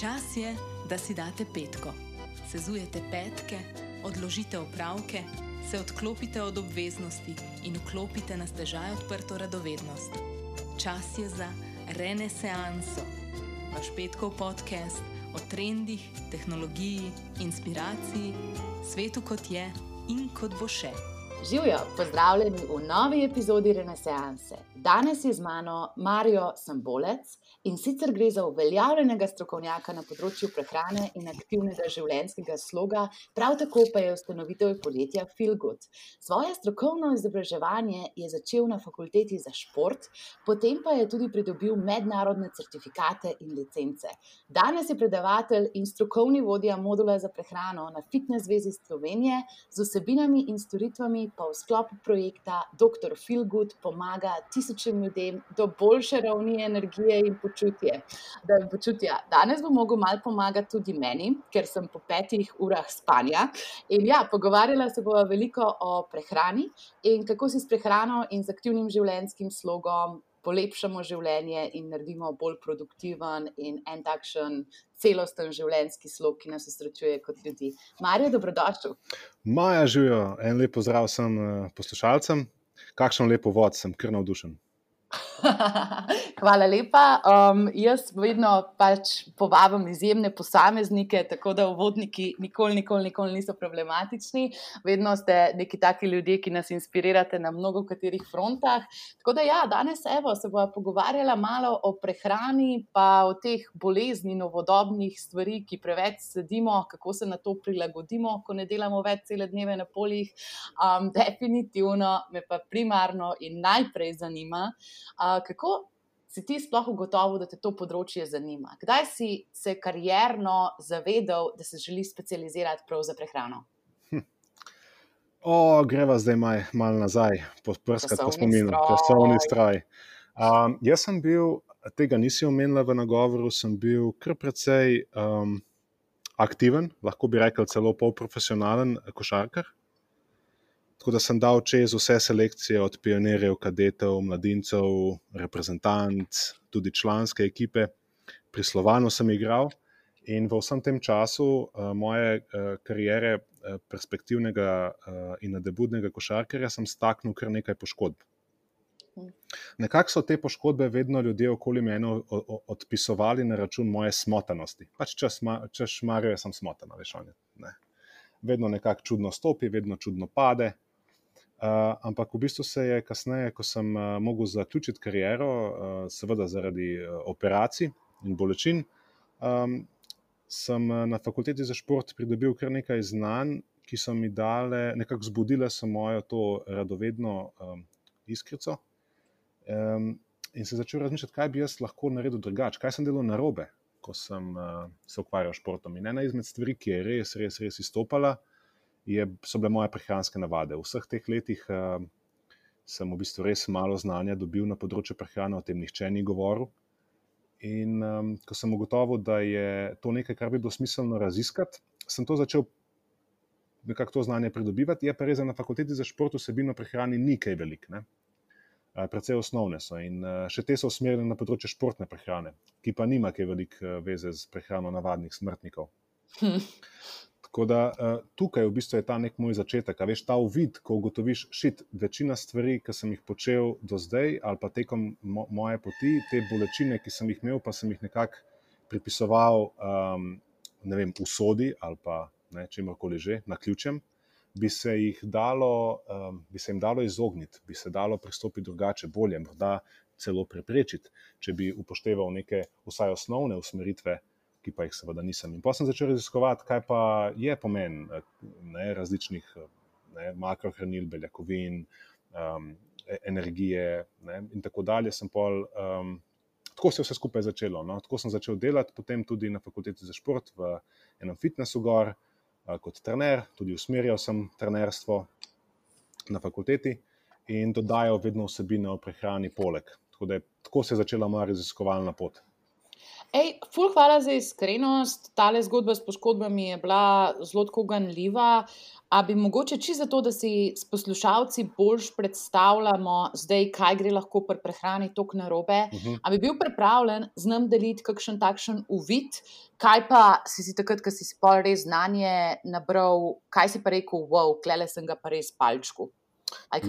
Čas je, da si date petko. Sezujete petke, odložite opravke, se odklopite od obveznosti in vklopite na stežaj odprto radovednost. Čas je za renesanso. Vaš petkov podcast o trendih, tehnologiji, inspiraciji, svetu kot je in kot bo še. Živijo, pozdravljeni v novi epizodi Renesanse. Danes je z mano Marijo Sambolec in sicer gre za uveljavljenega strokovnjaka na področju prehrane in aktivnega življenjskega sloga, prav tako pa je ustanovitelj podjetja Feel Good. Svoje strokovno izobraževanje je začel na fakulteti za šport, potem pa je tudi pridobil mednarodne certifikate in licence. Danes je predavatelj in strokovni vodja modula za prehrano na Fitness Zvezi Slovenije z vsebinami in storitvami pa v sklopu projekta Dr. Feelgood pomaga tisočim ljudem do boljše ravni energije in počutja. Počutja. Danes bom mogel malo pomagati tudi meni, ker sem po petih urah spanja. In ja, pogovarjala se bomo veliko o prehrani in kako si s prehrano in z aktivnim življenjskim slogom polepšamo življenje in naredimo bolj produktiven in en takšen celosten življenjski slog, ki nas osrečuje kot ljudi. Marijo, dobrodošli. Maja, živijo, en lep pozdrav vsem eh, poslušalcem. Kakšen lepo vod, sem kar navdušen. Hvala lepa. Um, jaz vedno pač povabim izjemne posameznike, tako da uvodniki nikoli, nikoli, nikoli niso problematični. Vedno ste neki taki ljudje, ki nas inspirirate na mnogo katerih frontah. Tako da, ja, danes evo, se bomo pogovarjali malo o prehrani, pa o teh bolezni, novodobnih stvari, ki preveč sedimo, kako se na to prilagodimo, ko ne delamo več cele dneve na poljih. Um, definitivno me pa primarno in najprej zanima. Uh, kako si ti sploh ugotovil, da te to področje zanima? Kdaj si se karjerno zavedal, da se želiš specializirati prav za prehrano? Hm. O, greva zdaj maj, malo nazaj, poprskati po spominu, časovni stroj. Um, jaz sem bil, tega nisi omenila v nagovoru, sem bil kar precej um, aktiven, lahko bi rekel celo polprofesionalen košarkar. Tako da sem dal čez vse selekcije, od pionirjev, kadetov, mladincev, reprezentant, tudi članske ekipe. Pri Slovanu sem igral in v vsem tem času uh, moje uh, kariere, uh, perspektivnega uh, in nadebudnega košarkarja, sem staknil kar nekaj poškodb. Nekako so te poškodbe vedno ljudje okoli mene odpisovali na račun moje smotanosti. Pač češ marijo, sem smotana, veš, ne. Vedno nekako čudno stopi, vedno čudno pade. Uh, ampak v bistvu se je kasneje, ko sem uh, mogel zaključiti kariero, uh, seveda zaradi uh, operacij in bolečin, um, sem na fakulteti za šport pridobil kar nekaj znanj, ki so mi dale, nekako zbudile so mojo to radovedno um, iskrico. Um, in se začel razmišljati, kaj bi jaz lahko naredil drugače, kaj sem delal narobe, ko sem uh, se ukvarjal s športom. In ena izmed stvari, ki je res, res, res izstopala je, so bile moje prehranske navade. V vseh teh letih uh, sem v bistvu res malo znanja dobil na področju prehrane, o tem nihče ni govoril. In um, ko sem ugotovil, da je to nekaj, kar bi bilo smiselno raziskati, sem to začel nekako to znanje pridobivati. Je pa res, da na fakulteti za šport vsebino prehrane ni kaj velik. Ne? Predvsej osnovne so in še te so usmerjene na področje športne prehrane, ki pa nima kaj veliko veze z prehrano navadnih smrtnikov. Hm. Tako da uh, tukaj v bistvu je ta nek moj začetek, veš ta uvid, ko ugotoviš, šit, večina stvari, ki sem jih počel do zdaj ali pa tekom mo moje poti, te bolečine, ki sem jih imel, pa sem jih nekako pripisoval, um, ne vem, usodi ali pa čemorkoli že, na ključem, bi se dalo, um, bi se jim dalo izogniti, bi se dalo pristopiti drugače, bolje, morda celo preprečiti, če bi upošteval neke vsaj osnovne usmeritve ki pa jih seveda nisem. In pa sem začel raziskovati, kaj pa je pomen ne, različnih ne, makrohranil, beljakovin, um, energije ne, in tako dalje. Pol, um, tako se je vse skupaj začelo. No. Tako sem začel delati, potem tudi na fakulteti za šport v enem fitnessu gor uh, kot trener, tudi usmerjal sem trenerstvo na fakulteti in dodajal vedno vsebine o prehrani poleg. Tako, je, tako se je začela moja raziskovalna pot. Ej, ful, hvala za iskrenost. Tale zgodba s poškodbami je bila zelo ganljiva. A bi mogoče čisto zato, da si s poslušalci bolj predstavljamo, zdaj, kaj gre lahko pri prehrani tako narobe, uh -huh. ali bi bil pripravljen z nami deliti kakšen takšen uvid, kaj pa si si takrat, ko si si pol res znanje nabral, kaj si pa rekel, wow, klele sem ga pa res palčku.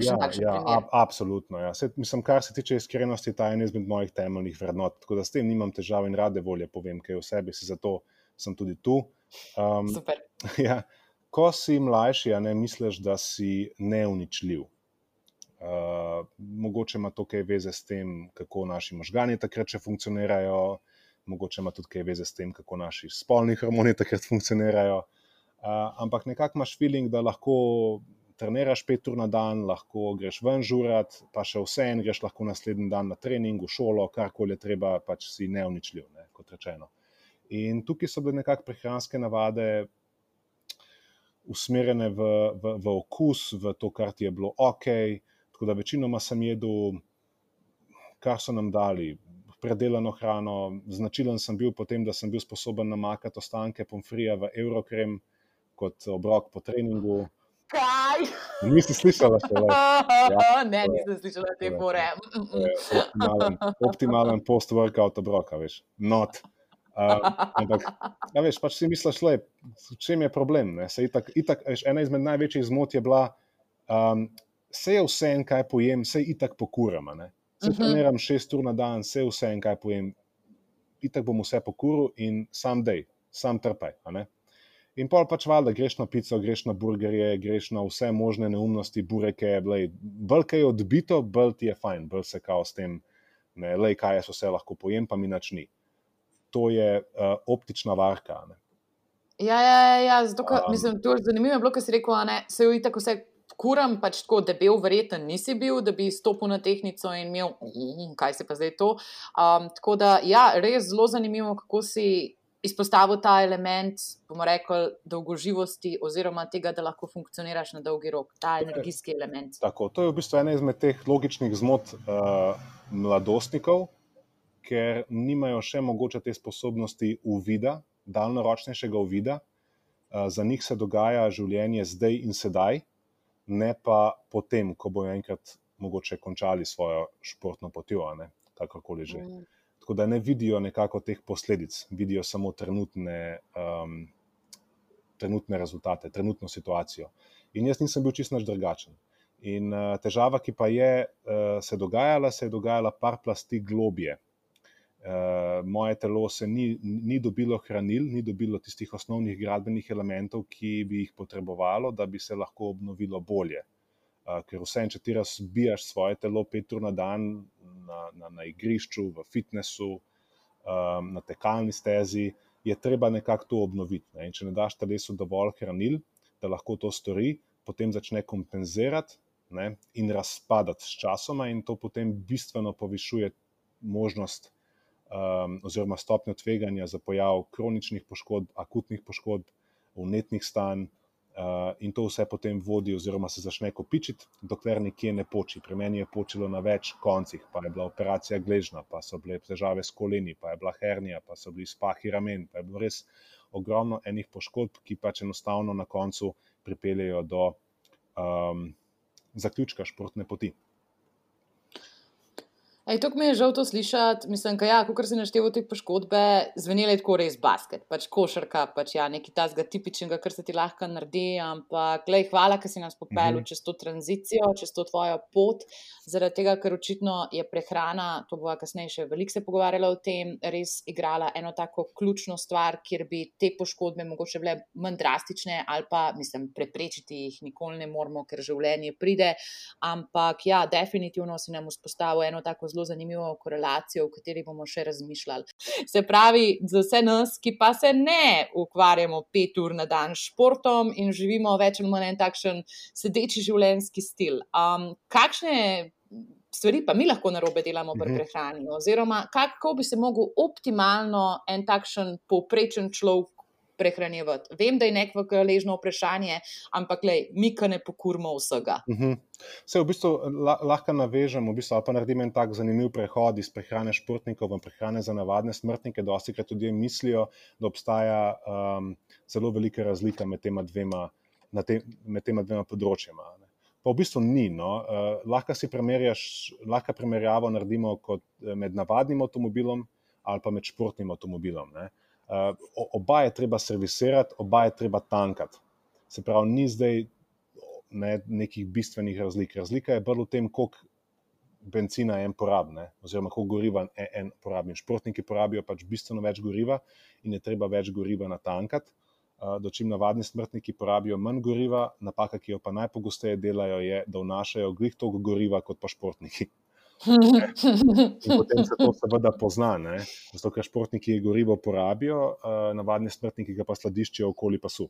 Ja, ja, ab, absolutno. Ja. Se, mislim, kar se tiče iskrenosti, ta je ena izmed mojih temeljnih vrednot. Tako da s tem nimam težav in rade volje povem, kaj o sebi si, zato sem tudi tu. Um, Super. Ja, ko si mlajši, a ne misliš, da si neuničljiv. Uh, mogoče ima to kaj veze s tem, kako naši možgani takrat še funkcionirajo, mogoče ima tudi kaj veze s tem, kako naši spolni hormoni takrat funkcionirajo. Uh, ampak nekako imaš feeling, da lahko treniraš pet ur na dan, lahko greš ven žurat, pa še vse en greš lahko naslednji dan na trening, v šolo, karkoli je treba, pač si neuničljiv, ne, kot rečeno. In tukaj so bile nekakšne prehranske navade usmerjene v, v, v okus, v to, kar ti je bilo ok. Tako da večinoma sem jedel, kar so nam dali. Predelano hrano, značilen sem bil potem, da sem bil sposoben namakati ostanke pomfrija v Eurokrem kot obrok po treningu. Kaj? Nisi slišala še več? Ja, ne, nisem slišala te bore. Optimalen, optimalen post-workout obroka, veš. Not. Uh, ampak, ja, veš, pač si misliš, le, v čem je problem? Itak, itak, veš, ena izmed največjih zmot je bila, um, se je vse en, kaj pojem, se itak pokuram. Se uh. -huh. treniram šest ur na dan, se je vse en, kaj pojem, itak bom vse pokuril in sam dej, sam trpaj. In pol pač valjda, greš na pico, greš na burgerje, greš na vse možne neumnosti, bureke, bolj kaj je odbito, bolj ti je fajn, bolj se kao s tem, ne, lej, kaj jaz vse lahko pojem, pa mi nač ni. To je uh, optična varka. Ne. Ja, ja, ja, ja zato, ka, um, mislim, to je zanimivo, bilo, si rekel, ne, se je tako vse. Kuram, pač tako debel, verjeten nisi bil, da bi stopil na tehnico in imel, mm, kaj se pa zdaj to. Um, tako da, ja, res zelo zanimivo, kako si izpostavil ta element, bomo rekli, dolgoživosti, oziroma tega, da lahko funkcioniraš na dolgi rok, ta energijski element. Tako, to je v bistvu ena izmed teh logičnih zmot uh, mladostnikov, ker nimajo še mogoče te sposobnosti uvida, daljnoročnejšega uvida. Uh, za njih se dogaja življenje zdaj in sedaj, ne pa potem, ko bojo enkrat mogoče končali svojo športno potjo, kakorkoli že. Mm tako da ne vidijo nekako teh posledic, vidijo samo trenutne, um, trenutne rezultate, trenutno situacijo. In jaz nisem bil čisto drugačen. In uh, težava, ki pa je uh, se dogajala, se je dogajala par plasti globje. Uh, moje telo se ni, ni dobilo hranil, ni dobilo tistih osnovnih gradbenih elementov, ki bi jih potrebovalo, da bi se lahko obnovilo bolje. Uh, ker vse, če ti razbijaš svoje telo pet ur na dan, na, na, na igrišču, v fitnessu, um, na tekalni stezi, je treba nekako to obnoviti. Ne? Če ne daš telesu dovolj hranil, da lahko to stori, potem začne kompenzirati ne? in razpadati s časoma, in to potem bistveno povišuje možnost. Um, oziroma, stopnjo tveganja za pojav kroničnih poškodb, akutnih poškodb, vnetnih stanj, in to vse potem vodi, oziroma se začne kopičiti, dokler nekje ne poči. Pri meni je počilo na več koncih, pa je bila operacija gležna, pa so bile težave s koleni, pa je bila hernija, pa so bili spahi ramen. Pa je bilo res ogromno enih poškodb, ki pač enostavno na koncu pripeljejo do um, zaključka športne poti. Ej, to mi je žal to slišati. Mislim, da ja, ko si naštel te poškodbe, zvenele tako res basket, pač košarka, pač ja, nekaj tazga tipičnega, kar se ti lahko naredi. Ampak, glej, hvala, ker si nas popeljal mhm. -huh. čez to tranzicijo, čez to tvojo pot. Zaradi tega, ker očitno je prehrana, to bo kasneje še veliko se pogovarjala o tem, res igrala eno tako ključno stvar, kjer bi te poškodbe mogoče bile manj drastične ali pa, mislim, preprečiti jih nikoli ne moramo, ker življenje pride. Ampak, ja, definitivno si nam vzpostavil eno tako zelo zelo zanimivo korelacijo, o kateri bomo še razmišljali. Se pravi, za vse nas, ki pa se ne ukvarjamo pet ur na dan s športom in živimo več ali manj takšen sedeči življenjski stil. Um, kakšne stvari pa mi lahko na robe delamo pri mhm. prehrani, oziroma kako bi se lahko optimalno en takšen povprečen človek prehranjevati. Vem, da je neko ležno vprašanje, ampak lej, mi ka ne pokurimo vsega. Uh -huh. Se v bistvu lahko navežemo, v bistvu, pa naredimo en tak zanimiv prehod iz prehrane športnikov v prehrane za navadne smrtnike. Dosti krat ljudje mislijo, da obstaja um, zelo velika razlika med tema dvema, te, med tema dvema področjama. Ne pa v bistvu ni. No. Uh, lahko si primerjaš, lahko primerjavo naredimo kot eh, med navadnim avtomobilom ali pa med športnim avtomobilom. Uh, oba je treba servisirati, oba je treba tankati. Se pravi, ni zdaj ne, nekih bistvenih razlik. Razlika je bolj v tem, koliko benzina en porabne, oziroma koliko goriva en, en porabi. Športniki porabijo pač bistveno več goriva in je treba več goriva natankati dočim navadni smrtniki porabijo manj goriva, napaka, ki jo pa najpogosteje delajo, je, da vnašajo glih toliko goriva kot pa športniki. In potem se to seveda pozna, ne? zato ker športniki gorivo porabijo, navadni smrtniki ga pa sladiščijo okoli pasu.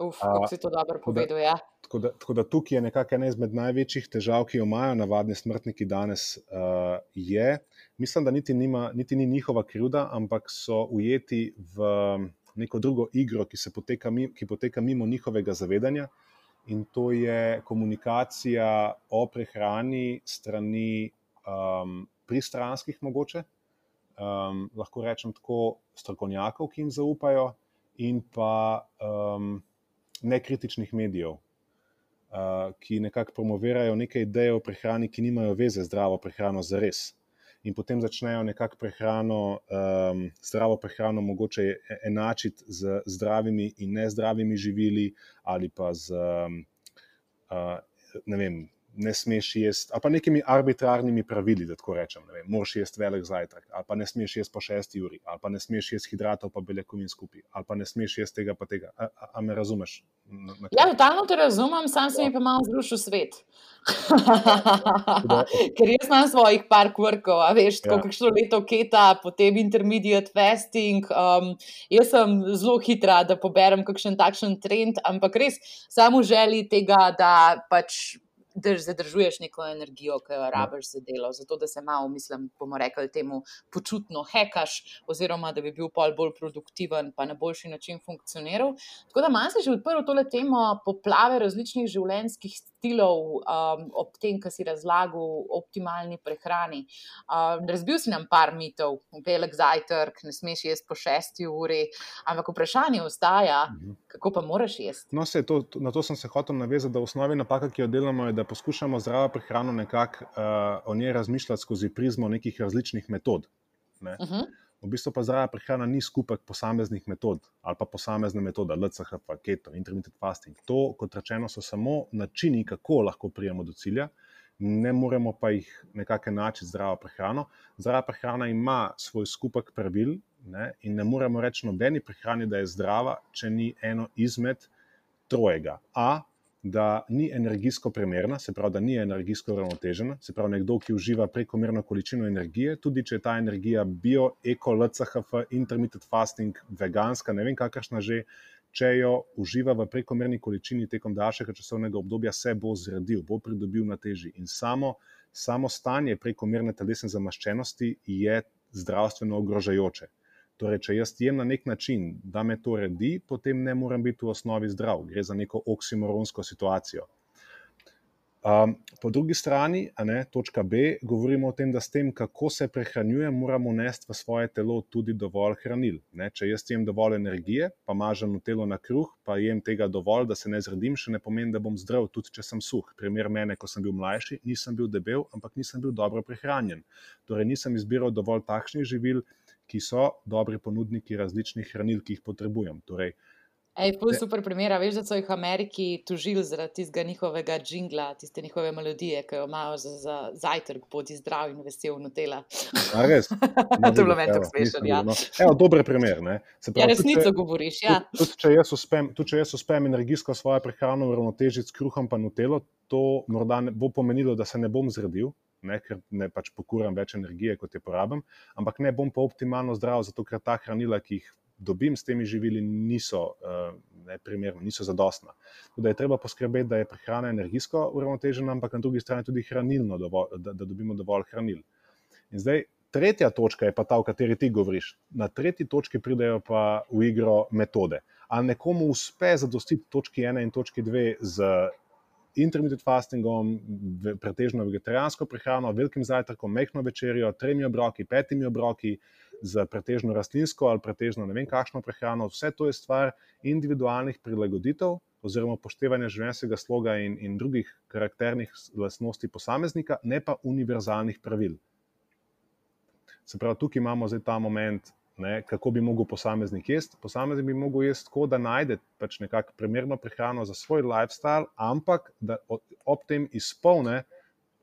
Uf, kako si to dobro povedal. Ja. Tako, da, tako da tukaj je nekako ena izmed največjih težav, ki jo imajo navadni smrtniki danes. Uh, je, mislim, da niti, nima, niti ni njihova krivda, ampak so ujeti v neko drugo igro, ki, poteka, ki poteka mimo njihovega zavedanja, in to je komunikacija o prehrani strani um, pristranskih, mogoče, um, lahko rečem tako, strokovnjakov, ki jim zaupajo, in pa um, nekritičnih medijev. Uh, ki nekako promovirajo neke ideje o prehrani, ki nimajo veze z zdravo prehrano, za res in potem začnejo nekako prehrano, um, zdravo prehrano, mogoče enačiti z zdravimi in nezdravimi živili, ali pa z, um, uh, ne vem, ne smeš jesti, ali pa nekimi arbitrarnimi pravili, da tako rečem. Vem, moraš jesti velik zajtrk, ali pa ne smeš jesti po šesti uri, ali pa ne smeš jesti hidratov, pa beljakovin skupaj, ali pa ne smeš jesti tega, pa tega. A, a, a me razumeš? Na, na ja, totalno te razumem, sam se mi pa malo zrušil svet. Ker jaz imam svojih par kvrkov, a veš, tako ja. kakšno leto keta, potem intermediate fasting. Um, jaz sem zelo hitra, da poberem kakšen takšen trend, ampak res samo želi tega, da pač da zadržuješ neko energijo, ki jo ja. rabiš za delo, zato da se malo, mislim, bomo rekli, temu počutno hekaš, oziroma da bi bil pol bolj produktiven, pa na boljši način funkcioniral. Tako da manj se že odprl tole temo poplave različnih življenjskih stilov, um, ob tem, kar si razlagal o optimalni prehrani. Um, razbil si nam par mitov, velik zajtrk, ne smeš jesti po šesti uri, ampak vprašanje ostaja, mhm. kako pa moraš jesti. No, se, to, na to sem se hotel navezati, da v osnovi napaka, ki jo delamo, je, da poskušamo zdravo prehrano nekako uh, o njej razmišljati skozi prizmo nekih različnih metod. Ne? Uh -huh. V bistvu pa zdrava prehrana ni skupek posameznih metod ali pa posamezne metode, LCHF, keto, intermittent fasting. To, kot rečeno, so samo načini, kako lahko prijemo do cilja, ne moremo pa jih nekako enačiti zdravo prehrano. Zdrava prehrana ima svoj skupek pravil ne? in ne moremo reči nobeni prehrani, da je zdrava, če ni eno izmed trojega. A, da ni energijsko primerna, se pravi, da ni energijsko ravnotežena, se pravi, nekdo, ki uživa prekomerno količino energije, tudi če je ta energija bio, eko, LCHF, intermittent fasting, veganska, ne vem kakršna že, če jo uživa v prekomerni količini tekom daljšega časovnega obdobja, se bo zredil, bo pridobil na teži. In samo, samo stanje prekomerne telesne zamaščenosti je zdravstveno ogrožajoče. Torej, če jaz jem na nek način, da me to redi, potem ne morem biti v osnovi zdrav. Gre za neko oksimoronsko situacijo. Um, po drugi strani, ne, točka B, govorimo o tem, da s tem, kako se prehranjujem, moramo nesti v svoje telo tudi dovolj hranil. Ne. Če jaz jem dovolj energije, pa mažem telo na kruh, pa jem tega dovolj, da se ne zredim, še ne pomeni, da bom zdrav, tudi če sem suh. Primer mene, ko sem bil mlajši, nisem bil debel, ampak nisem bil dobro prehranjen. Torej, nisem izbiral dovolj takšnih živil, ki so dobri ponudniki različnih hranil, ki jih potrebujem. Torej, Ej, pol super primer, veš, da so jih v Ameriki tužili zaradi tistega njihovega džingla, tiste njihove melodije, ki jo imajo za, za zajtrk, bodi zdrav in vesel notela. A res? to je bilo meni tako smešno, ja. No. Evo, dober primer, ne? Se pravi, ja, resnico govoriš, ja. Tudi, tudi, če jaz uspem, tudi če jaz uspem energijsko svojo prehrano uravnotežiti s kruhom pa notelo, to morda ne, bo pomenilo, da se ne bom zredil, ne, ker ne pač pokuram več energije, kot je porabim, ampak ne bom pa optimalno zdrav, zato ker ta hranila, ki jih dobim s temi živili, niso uh, neprimerna, niso zadostna. Tudi je treba poskrbeti, da je prehrana energijsko uravnotežena, ampak na drugi strani tudi hranilno, dovolj, da, da dobimo dovolj hranil. In zdaj, Tretja točka je pa ta, o kateri ti govoriš. Na tretji točki pridejo pa v igro metode. Ali nekomu uspe zadostiti točki ena in točki dve z intermittent fastingom, pretežno vegetarijansko prehrano, velikim zajtrkom, mehko večerjo, tremi obroki, petimi obroki, z pretežno rastlinsko ali pretežno ne vem kakšno prehrano. Vse to je stvar individualnih prilagoditev oziroma upoštevanja življenjskega sloga in, in drugih karakternih lastnosti posameznika, ne pa univerzalnih pravil. Se pravi, tukaj imamo zdaj ta moment, ne, kako bi lahko posameznik jesti. Posameznik bi lahko jesti tako, da najde pač nekako primerno prehrano za svoj lifestyle, ampak da ob tem izpolne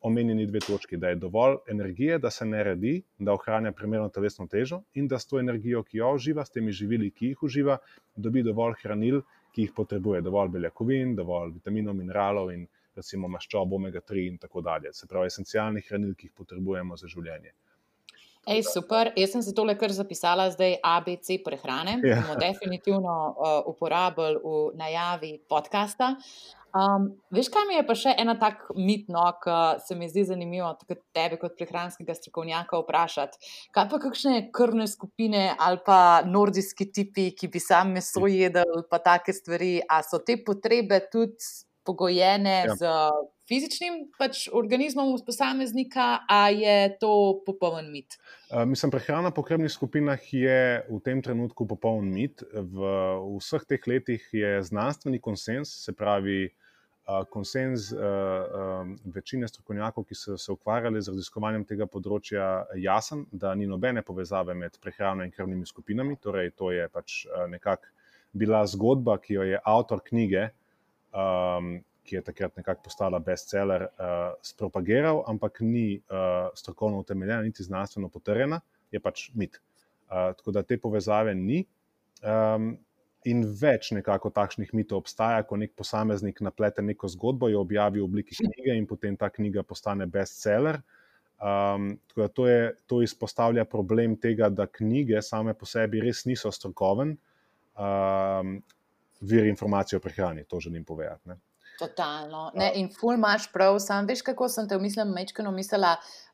omenjeni dve točki, da je dovolj energije, da se ne redi, da ohranja primerno telesno težo in da s to energijo, ki jo uživa, s temi živili, ki jih uživa, dobi dovolj hranil, ki jih potrebuje, dovolj beljakovin, dovolj vitaminov, mineralov in recimo maščob, omega 3 in tako dalje. Se pravi, esencialnih hranil, ki jih potrebujemo za življenje. Ej, super, jaz sem se tole kar zapisala, zdaj ABC prehrane. Ja. bomo definitivno uh, uporabili v najavi podcasta. Um, veš, kaj mi je pa še ena tak mit, no, ki se mi zdi zanimivo, tako tebe kot prehranskega strokovnjaka vprašati. Kaj pa kakšne krvne skupine ali pa nordijski tipi, ki bi sam meso jedel, pa take stvari, a so te potrebe tudi pogojene ja. z fizičnim pač organizmom posameznika, ali je to popoln mit? Uh, mislim, prehrana po krvnih skupinah je v tem trenutku popoln mit. V vseh teh letih je znanstveni konsens, se pravi. Uh, konsens uh, uh, večine strokovnjakov, ki so se ukvarjali z raziskovanjem tega področja, jasen, da ni nobene povezave med prehrano in krvnimi skupinami. Torej, to je pač nekako bila zgodba, ki jo je avtor knjige um, ki je takrat nekako postala bestseller, uh, spropagiral, ampak ni uh, strokovno utemeljena, niti znanstveno potrjena, je pač mit. Uh, tako da te povezave ni. Um, in več nekako takšnih mitov obstaja, ko nek posameznik naplete neko zgodbo, jo objavi v obliki knjige in potem ta knjiga postane bestseller. Um, tako da to, je, to izpostavlja problem tega, da knjige same po sebi res niso strokoven. Um, vir informacij o prehrani, to želim povedati. Ne. Totalno. Ne, in ful imaš prav, sam veš, kako sem te v mislim, mečkano mislila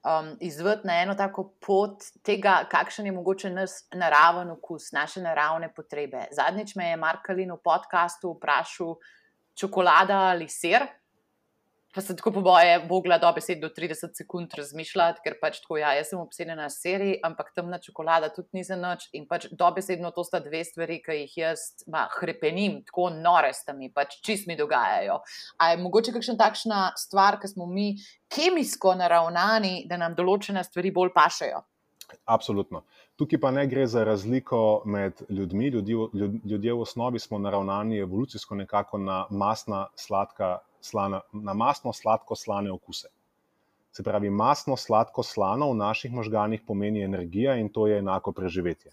um, izvati na eno tako pot tega, kakšen je mogoče naš naraven okus, naše naravne potrebe. Zadnjič me je Markalin v podkastu vprašal, čokolada ali ser, Pa se tako po boje, bogla do 10 do 30 sekund razmišljati, ker pač tako, ja, jaz sem obsedena na seriji, ampak temna čokolada tudi ni za noč. In pač dobesedno to sta dve stvari, ki jih jaz ma, hrepenim, tako nore sta mi, pač čist mi dogajajo. A je mogoče kakšna takšna stvar, ki smo mi kemijsko naravnani, da nam določene stvari bolj pašejo? Absolutno. Tukaj pa ne gre za razliko med ljudmi. Ljudje, ljudje v osnovi smo naravnani evolucijsko nekako na masna, sladka slana, na masno, sladko, slane okuse. Se pravi, masno, sladko, slano v naših možganjih pomeni energija in to je enako preživetje.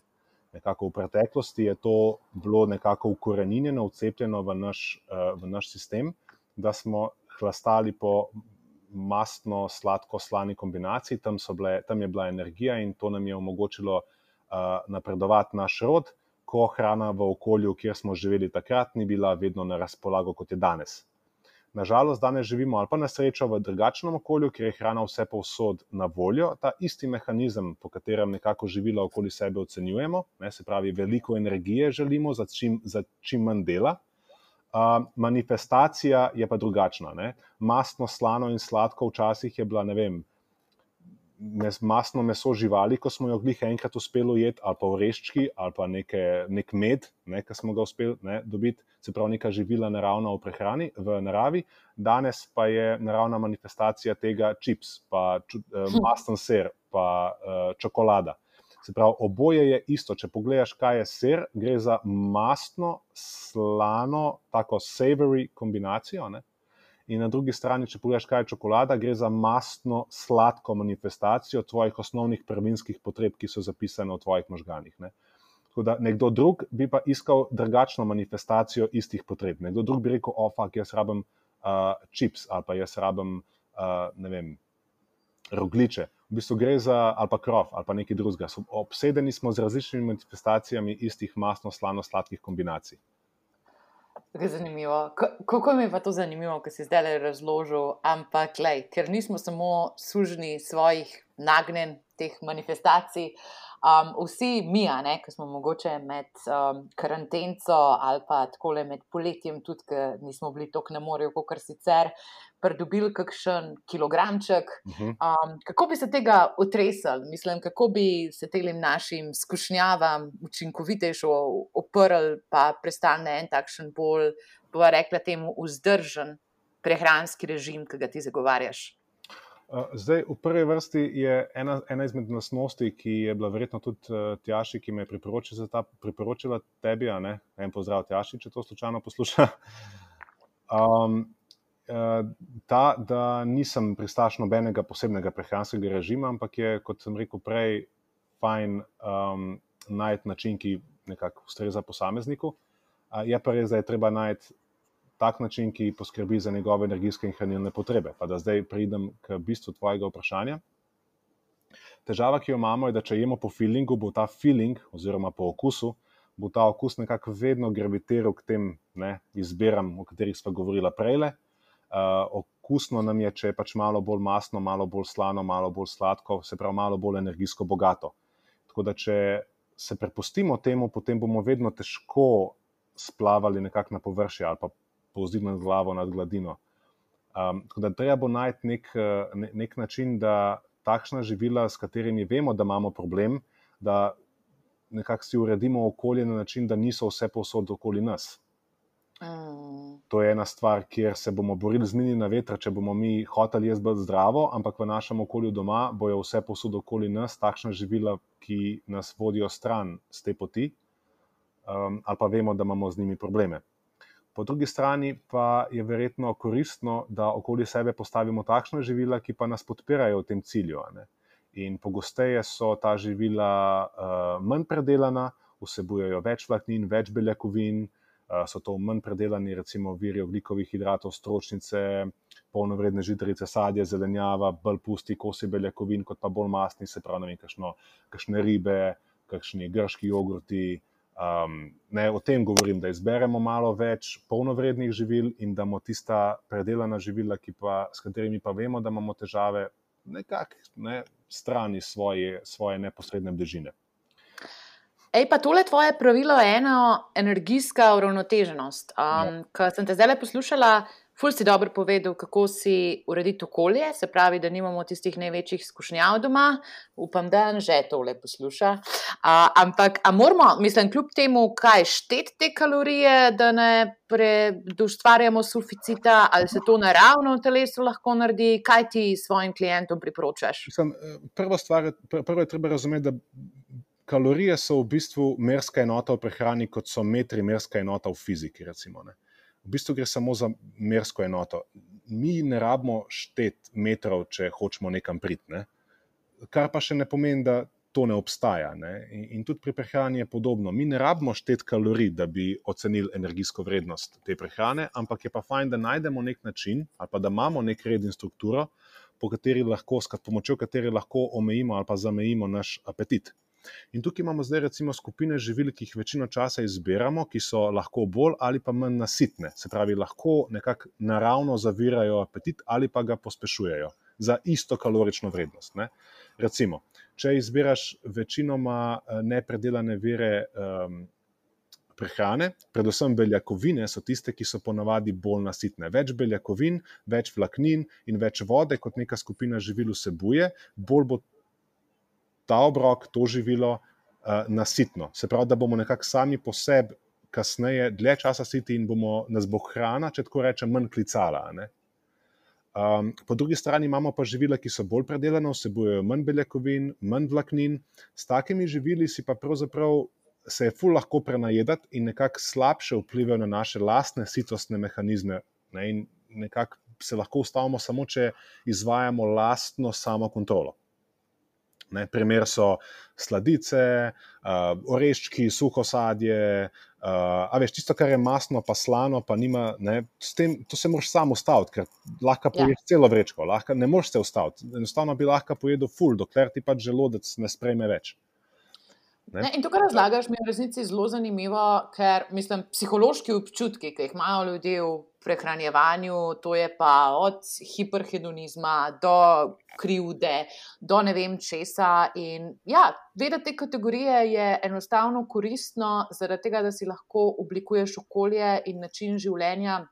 Nekako v preteklosti je to bilo nekako ukorenjeno, ucepljeno v naš, eh, v naš sistem, da smo hlastali po masno, sladko, slani kombinaciji, tam, bile, tam je bila energija in to nam je omogočilo uh, napredovati naš rod, ko hrana v okolju, kjer smo živeli takrat, ni bila vedno na razpolago, kot je danes. Nažalost, danes živimo ali pa na srečo v drugačnem okolju, kjer je hrana vse povsod na voljo. Ta isti mehanizem, po katerem nekako živila okoli sebe ocenjujemo, ne, se pravi, veliko energije želimo za čim, za čim manj dela. Uh, manifestacija je pa drugačna. Ne. Mastno, slano in sladko včasih je bila, ne vem, mes, masno meso živali, ko smo jo glih enkrat uspeli ujeti, ali pa oreščki, ali pa neke, nek med, ne, ki smo ga uspeli ne, dobiti, se pravi, neka živila naravna v prehrani, v naravi. Danes pa je naravna manifestacija tega čips, pa ču, eh, hm. masten ser, pa eh, čokolada. Se pravi, oboje je isto. Če pogledaš, kaj je ser, gre za mastno, slano, tako savory kombinacijo. Ne? In na drugi strani, če pogledaš, kaj je čokolada, gre za mastno, sladko manifestacijo tvojih osnovnih prvinskih potreb, ki so zapisane v tvojih možganjih. Ne? Tako da nekdo drug bi pa iskal drugačno manifestacijo istih potreb. Nekdo drug bi rekel: Ofak, jaz rabim uh, čips ali pa jaz rabim, uh, ne vem, rogliče. V bistvu gre za ali pa krov ali pa nekaj drugega. Obsedeni smo z različnimi manifestacijami istih mastno, slano, sladkih kombinacij. Tako zanimivo. Kako mi je pa to zanimivo, ko si zdaj razložil, ampak lej, ker nismo samo sužni svojih nagnjen, teh manifestacij. Um, vsi mi, ki smo mogoče med um, karantenco ali pa tako le med poletjem, tudi ki nismo bili tako na morju, kot sicer, pridobili kakšen kilogramček. Um, kako bi se tega utresali, mislim, kako bi se tem našim skušnjavam učinkovitejšo oprli, pa prestali na en takšen bolj, pa rekla temu, vzdržen prehranski režim, ki ga ti zagovarjaš. Zdaj, v prvi vrsti je ena, ena izmed nosnosti, ki je bila verjetno tudi uh, Tjaši, ki me je priporočila, ta, priporočila tebi, a ne en pozdrav Tjaši, če to slučajno posluša. Um, uh, ta, da nisem pristaš nobenega posebnega prehranskega režima, ampak je, kot sem rekel prej, fajn um, najti način, ki nekako ustreza posamezniku. Je pa res, da je treba najti tak način, ki poskrbi za njegove energijske in hranilne potrebe. Pa da zdaj pridem k bistvu tvojega vprašanja. Težava, ki jo imamo, je, da če jemo po feelingu, bo ta feeling, oziroma po okusu, bo ta okus nekako vedno gravitiral k tem ne, izbiram, o katerih smo govorili prej. Uh, okusno nam je, če je pač malo bolj masno, malo bolj slano, malo bolj sladko, se pravi, malo bolj energijsko bogato. Tako da, če se prepustimo temu, potem bomo vedno težko splavali nekako na površje ali pa povzdignjen glavo nad gladino. Um, tako da treba bo najti nek, ne, nek način, da takšna živila, s katerimi vemo, da imamo problem, da nekako si uredimo okolje na način, da niso vse posod okoli nas. Mm. To je ena stvar, kjer se bomo borili z mini na veter, če bomo mi hoteli jaz biti zdravo, ampak v našem okolju doma bojo vse posod okoli nas takšna živila, ki nas vodijo stran z te poti, um, ali pa vemo, da imamo z njimi probleme. Po drugi strani pa je verjetno koristno, da okoli sebe postavimo takšna živila, ki pa nas podpirajo v tem cilju. In pogosteje so ta živila uh, manj predelana, vsebujejo več vlaknin, več beljakovin, uh, so to manj predelani, recimo, viri oglikovih hidratov, stročnice, polnovredne žitarice, sadje, zelenjava, bolj pusti kosi beljakovin, kot pa bolj masni, se pravi, kakšne ribe, kakšni grški jogurti. Um, ne, o tem govorim, da izberemo malo več polnovrednih živil in da imamo tista predelana živila, pa, s katerimi pa vemo, da imamo težave, nekako ne, strani svoje, svoje neposredne bližine. Ej, pa tole tvoje pravilo je ena energijska uravnoteženost. Um, ja. Ko sem te zdaj poslušala, Ful si dobro povedal, kako si urediti okolje, se pravi, da nimamo tistih največjih skušnjav doma. Upam, da že tole posluša. A, ampak, a moramo, mislim, kljub temu, kaj šteti te kalorije, da ne ustvarjamo suficita, ali se to naravno v telesu lahko naredi, kaj ti svojim klientom priporočaš? Mislim, prva stvar, prvo je treba razumeti, da. Kalorije so v bistvu merska enota v prehrani, kot so metri merska enota v fiziki. Recimo, v bistvu gre samo za mersko enoto. Mi ne rabimo šteti metrov, če hočemo nekam priti. Ne? Kar pa še ne pomeni, da to ne obstaja. Ne? In, in tudi pri prehrani je podobno. Mi ne rabimo šteti kalorij, da bi ocenili energijsko vrednost te prehrane, ampak je pa fajn, da najdemo nek način ali pa da imamo nek red in strukturo, po kateri lahko, s pomočjo katere lahko omejimo ali pa zamejimo naš apetit. In tukaj imamo zdaj recimo skupine živil, ki jih večino časa izbiramo, ki so lahko bolj ali pa manj nasitne. Se pravi, lahko nekako naravno zavirajo apetit ali pa ga pospešujejo za isto kalorično vrednost. Ne? Recimo, če izbiraš večinoma eh, nepredelane vire. Um, Prehrane, predvsem beljakovine, so tiste, ki so ponavadi bolj nasitne. Več beljakovin, več vlaknin in več vode, kot neka skupina živil vsebuje, bolj bo ta obrok, to živilo uh, nasitno. Se pravi, da bomo nekako sami po sebi, kasneje, dlje časa siti in bomo nas bo hrana, če tako rečem, manj klicala. Um, po drugi strani imamo pa živila, ki so bolj predelana, vsebujejo manj beljakovin, manj vlaknin. S takimi živili si pa pravzaprav se je ful lahko prenajedati in nekako slabše vplivajo na naše lastne sitostne mehanizme. Ne? In nekako se lahko ustavimo samo, če izvajamo lastno samokontrolo. Ne, primer so sladice, uh, oreščki, suho sadje. Uh, a veš, tisto, kar je masno, pa slano, pa nima, ne, tem, to se moraš samo ustaviti, ker lahko ja. poješ ja. celo vrečko, lahko, ne moreš se ustaviti. Enostavno bi lahko pojedel ful, dokler ti pač želodec ne sprejme več. Ne? Ne, in to, kar razlagaš, mi je v resnici zelo zanimivo, ker mislim, psihološki občutki, ki jih imajo ljudje v prehranjevanju, to je pa od hiperhedonizma do krivde, do ne vem česa. In ja, vedeti te kategorije je enostavno koristno, zaradi tega, da si lahko oblikuješ okolje in način življenja.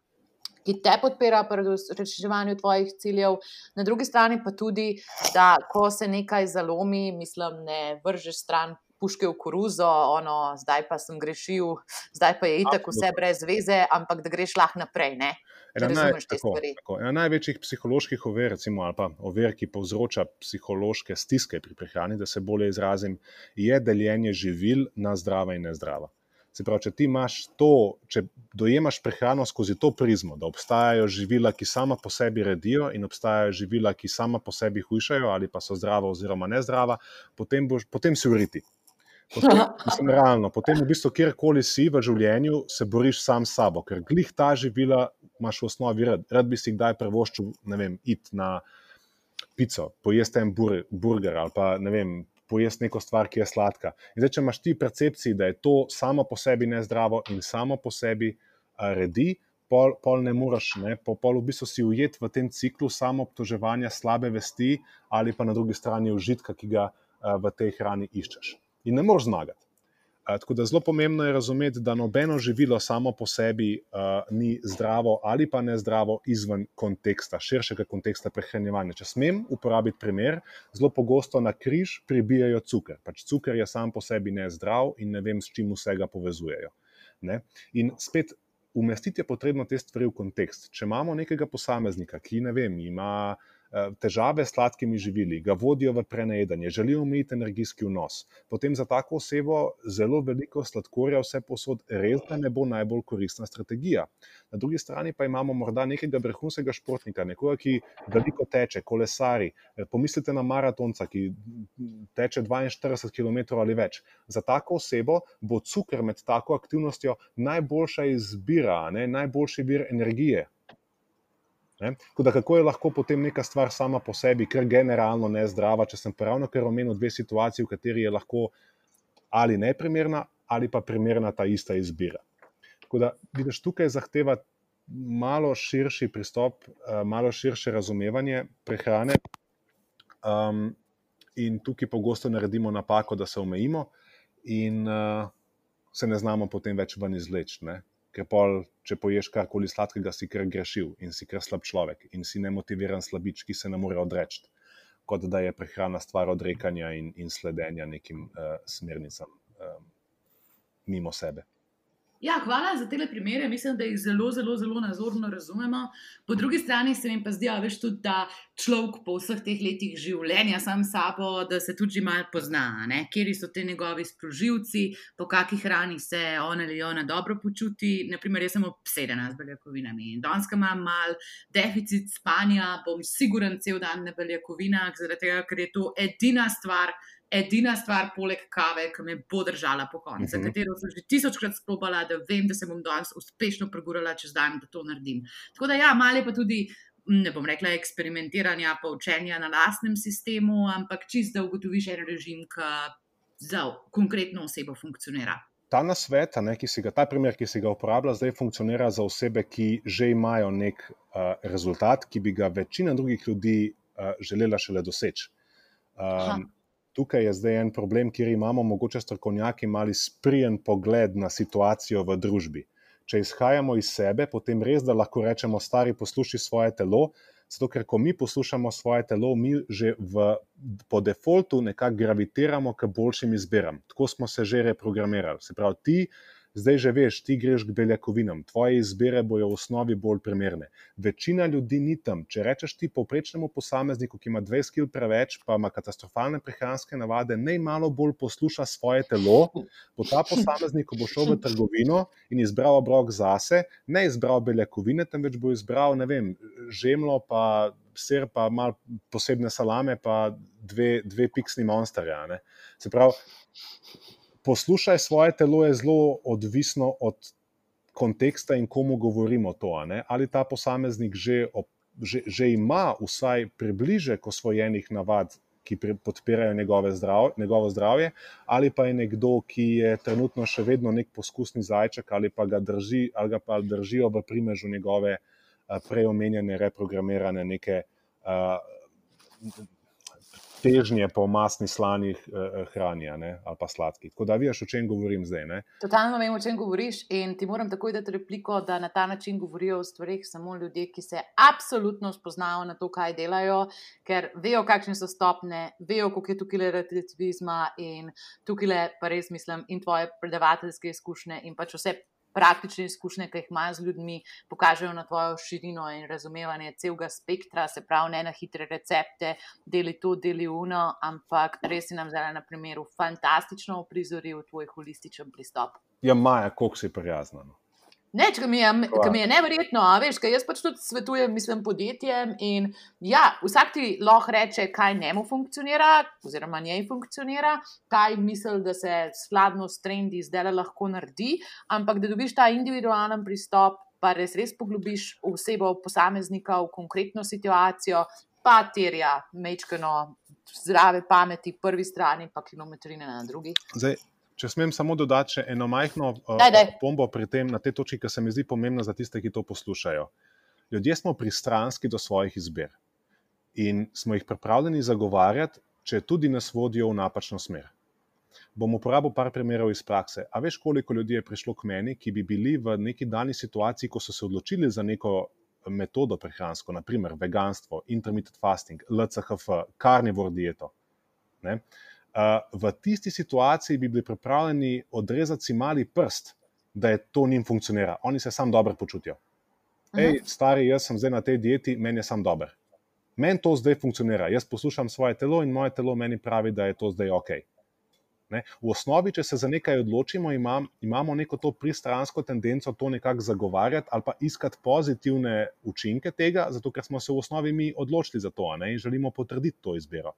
Ki te podpira pri reševanju tvojih ciljev, na drugi strani pa tudi, da ko se nekaj zalomi, mislim, ne vržeš stran puške v koruzo, ono, zdaj pa sem grešil, zdaj pa je itak vse brez veze, ampak da greš lahko naprej. Ne? Ena, naj, tako, tako, ena največjih psiholoških ovir, recimo, ali pa ovir, ki povzroča psihološke stiske pri prehrani, da se bolje izrazim, je deljenje živil na zdrava in nezdrava. Se pravi, če ti imaš to, če dojemaš prehrano skozi to prizmo, da obstajajo živila, ki sama po sebi redijo, in obstajajo živila, ki sama po sebi hujšajo, ali pa so zdrava oziroma nezdrava, potem, boš, potem si uriti. Potem, mislim, realno, potem, v bistvu, kjerkoli si v življenju, se boriš sam s sabo, ker glih ta živila imaš v osnovi rad. Rad bi si kdaj prevoščil, ne vem, iti na pico, pojesti en bur, burger ali pa ne vem. Pojesti neko stvar, ki je sladka. In zdaj, če imaš ti percepciji, da je to samo po sebi nezdravo in samo po sebi redi, pol, pol ne moreš, ne? pol, pol v bistvu si ujet v tem ciklu samo obtoževanja, slabe vesti ali pa na drugi strani užitka, ki ga v tej hrani iščeš in ne moreš zmagati. Tako da zelo pomembno je razumeti, da nobeno živilo samo po sebi uh, ni zdravo ali pa ne zdravo izven konteksta, širšega konteksta prehranjevanja. Če smem uporabiti primer, zelo pogosto na križ pribijajo cukor. Pač cukor je sam po sebi nezdrav in ne vem, s čim vsega povezujejo. Ne? In spet umestiti je potrebno te stvari v kontekst. Če imamo nekega posameznika, ki ne vem, ima. Eh, težave s sladkimi živili, ga vodijo v prenajedanje, želijo imeti energijski vnos, potem za tako osebo zelo veliko sladkorja, vse posod, res da ne bo najbolj koristna strategija. Na drugi strani pa imamo morda nekega vrhunskega športnika, nekoga, ki veliko teče, kolesari. Eh, pomislite na maratonca, ki teče 42 km ali več. Za tako osebo bo cukor med tako aktivnostjo najboljša izbira, ne? najboljši vir energije. Da, kako je lahko potem neka stvar sama po sebi, ker generalno ne zdrava, če sem pravno kar omenil dve situaciji, v kateri je lahko ali neprimerna, ali pa primerna ta ista izbira. Tako da, vidiš, tukaj zahteva malo širši pristop, eh, malo širše razumevanje prehrane. Um, in tukaj pogosto naredimo napako, da se omejimo, in uh, se ne znamo potem več ven izleči ker pol, če poješ karkoli sladkega, si kar grešil in si kar slab človek in si nemotiviran slabič, ki se ne more odreči, kot da je prehrana stvar odrekanja in, in sledenja nekim uh, smernicam uh, mimo sebe. Ja, hvala za te primere. Mislim, da jih zelo, zelo, zelo nazorno razumemo. Po drugi strani se mi pa zdi, tudi, da človek po vseh teh letih življenja sam sabo, da se tudi malo pozna, kje so te njegovi sprožilci, po kakšni hrani se on ali ona dobro počuti. Naprimer, jaz sem obsedena z beljakovinami in danes imam mal deficit spanja, bom siguren cel dan na beljakovinah, zaradi tega, ker je to edina stvar edina stvar, poleg kave, ki me bo držala po koncu, uh -huh. za mhm. katero sem že tisočkrat sprobala, da vem, da se bom danes uspešno pregurala čez dan, da to naredim. Tako da, ja, malo pa tudi. Ne bom rekla eksperimentiranja, pa učenja na lastnem sistemu, ampak čist da ugotoviš en režim, ki za konkretno osebo funkcionira. Ta nasvet, ne, ki si ga, ta primer, ki si ga uporablja, zdaj funkcionira za osebe, ki že imajo nek uh, rezultat, ki bi ga večina drugih ljudi uh, želela šele doseči. Um, tukaj je zdaj en problem, kjer imamo mogoče strokovnjaki mali sprijen pogled na situacijo v družbi. Če izhajamo iz sebe, potem res, da lahko rečemo, stari posluši svoje telo, zato ker ko mi poslušamo svoje telo, mi že v, po defaultu nekako gravitiramo k boljšim izbiram. Tako smo se že reprogramirali. Se pravi, ti zdaj že veš, ti greš k beljakovinam, tvoje izbire bojo v osnovi bolj primerne. Večina ljudi ni tam. Če rečeš ti povprečnemu posamezniku, ki ima 20 kg preveč, pa ima katastrofalne prehranske navade, naj malo bolj posluša svoje telo, bo ta posameznik, ko bo šel v trgovino in izbral obrok zase, ne izbral beljakovine, temveč bo izbral, ne vem, žemlo, pa sir, pa malo posebne salame, pa dve, dve piksni monsterje. Se pravi, poslušaj svoje telo, je zelo odvisno od konteksta in komu govorimo to. Ali ta posameznik že, ob, že, že ima vsaj približek osvojenih navad, ki podpirajo njegove zdrav, njegovo zdravje, ali pa je nekdo, ki je trenutno še vedno nek poskusni zajček, ali pa ga, drži, ali ga pa držijo v primežu njegove uh, preomenjene, reprogramirane neke. Uh, težnje po masni slanih eh, hranja ali pa sladkih. Tako da veš, o čem govorim zdaj. Ne? Totalno vem, o čem govoriš in ti moram takoj dati repliko, da na ta način govorijo o stvarih samo ljudje, ki se absolutno spoznajo na to, kaj delajo, ker vejo, kakšne so stopne, vejo, koliko je tukaj relativizma in tukaj pa res mislim in tvoje predavateljske izkušnje in pač vse praktične izkušnje, ki jih imaš z ljudmi, pokažejo na tvojo širino in razumevanje celega spektra, se pravi, ne na hitre recepte, deli to, deli uno, ampak res si nam zdaj na primeru fantastično uprizoril tvoj holističen pristop. Ja, Maja, koliko si prijazna. No? Ne, če mi je, mi je nevrjetno, veš, kaj jaz pač tudi svetujem, mislim, podjetjem. In ja, vsak ti lahko reče, kaj njemu funkcionira, oziroma njej funkcionira, kaj misli, da se skladno s trendi zdaj lahko naredi, ampak da dobiš ta individualen pristop, pa res, res poglobiš osebo, posameznika v konkretno situacijo, pa terja mečkano zdrave pameti, prvi strani, pa kilometrine na drugi. Zdaj. Če smem samo dodati še eno majhno pombo pri tem, na tej točki, ki se mi zdi pomembna za tiste, ki to poslušajo. Ljudje smo pristranski do svojih izbir in smo jih pripravljeni zagovarjati, če tudi nas vodijo v napačno smer. Bom uporabil par primerov iz prakse. A veš, koliko ljudi je prišlo k meni, ki bi bili v neki dani situaciji, ko so se odločili za neko metodo prehransko, naprimer veganstvo, intermittent fasting, LCHF, carnivore dieto. Ne? V tisti situaciji bi bili pripravljeni odrezati si mali prst, da je to njim funkcionira. Oni se sam dobro počutijo. Ej, stari, jaz sem zdaj na tej dieti, meni je sam dober. Meni to zdaj funkcionira. Jaz poslušam svoje telo in moje telo meni pravi, da je to zdaj ok. Ne? V osnovi, če se za nekaj odločimo, imam, imamo neko to pristransko tendenco to nekako zagovarjati ali pa iskati pozitivne učinke tega, zato ker smo se v osnovi mi odločili za to ne? in želimo potrditi to izbiro.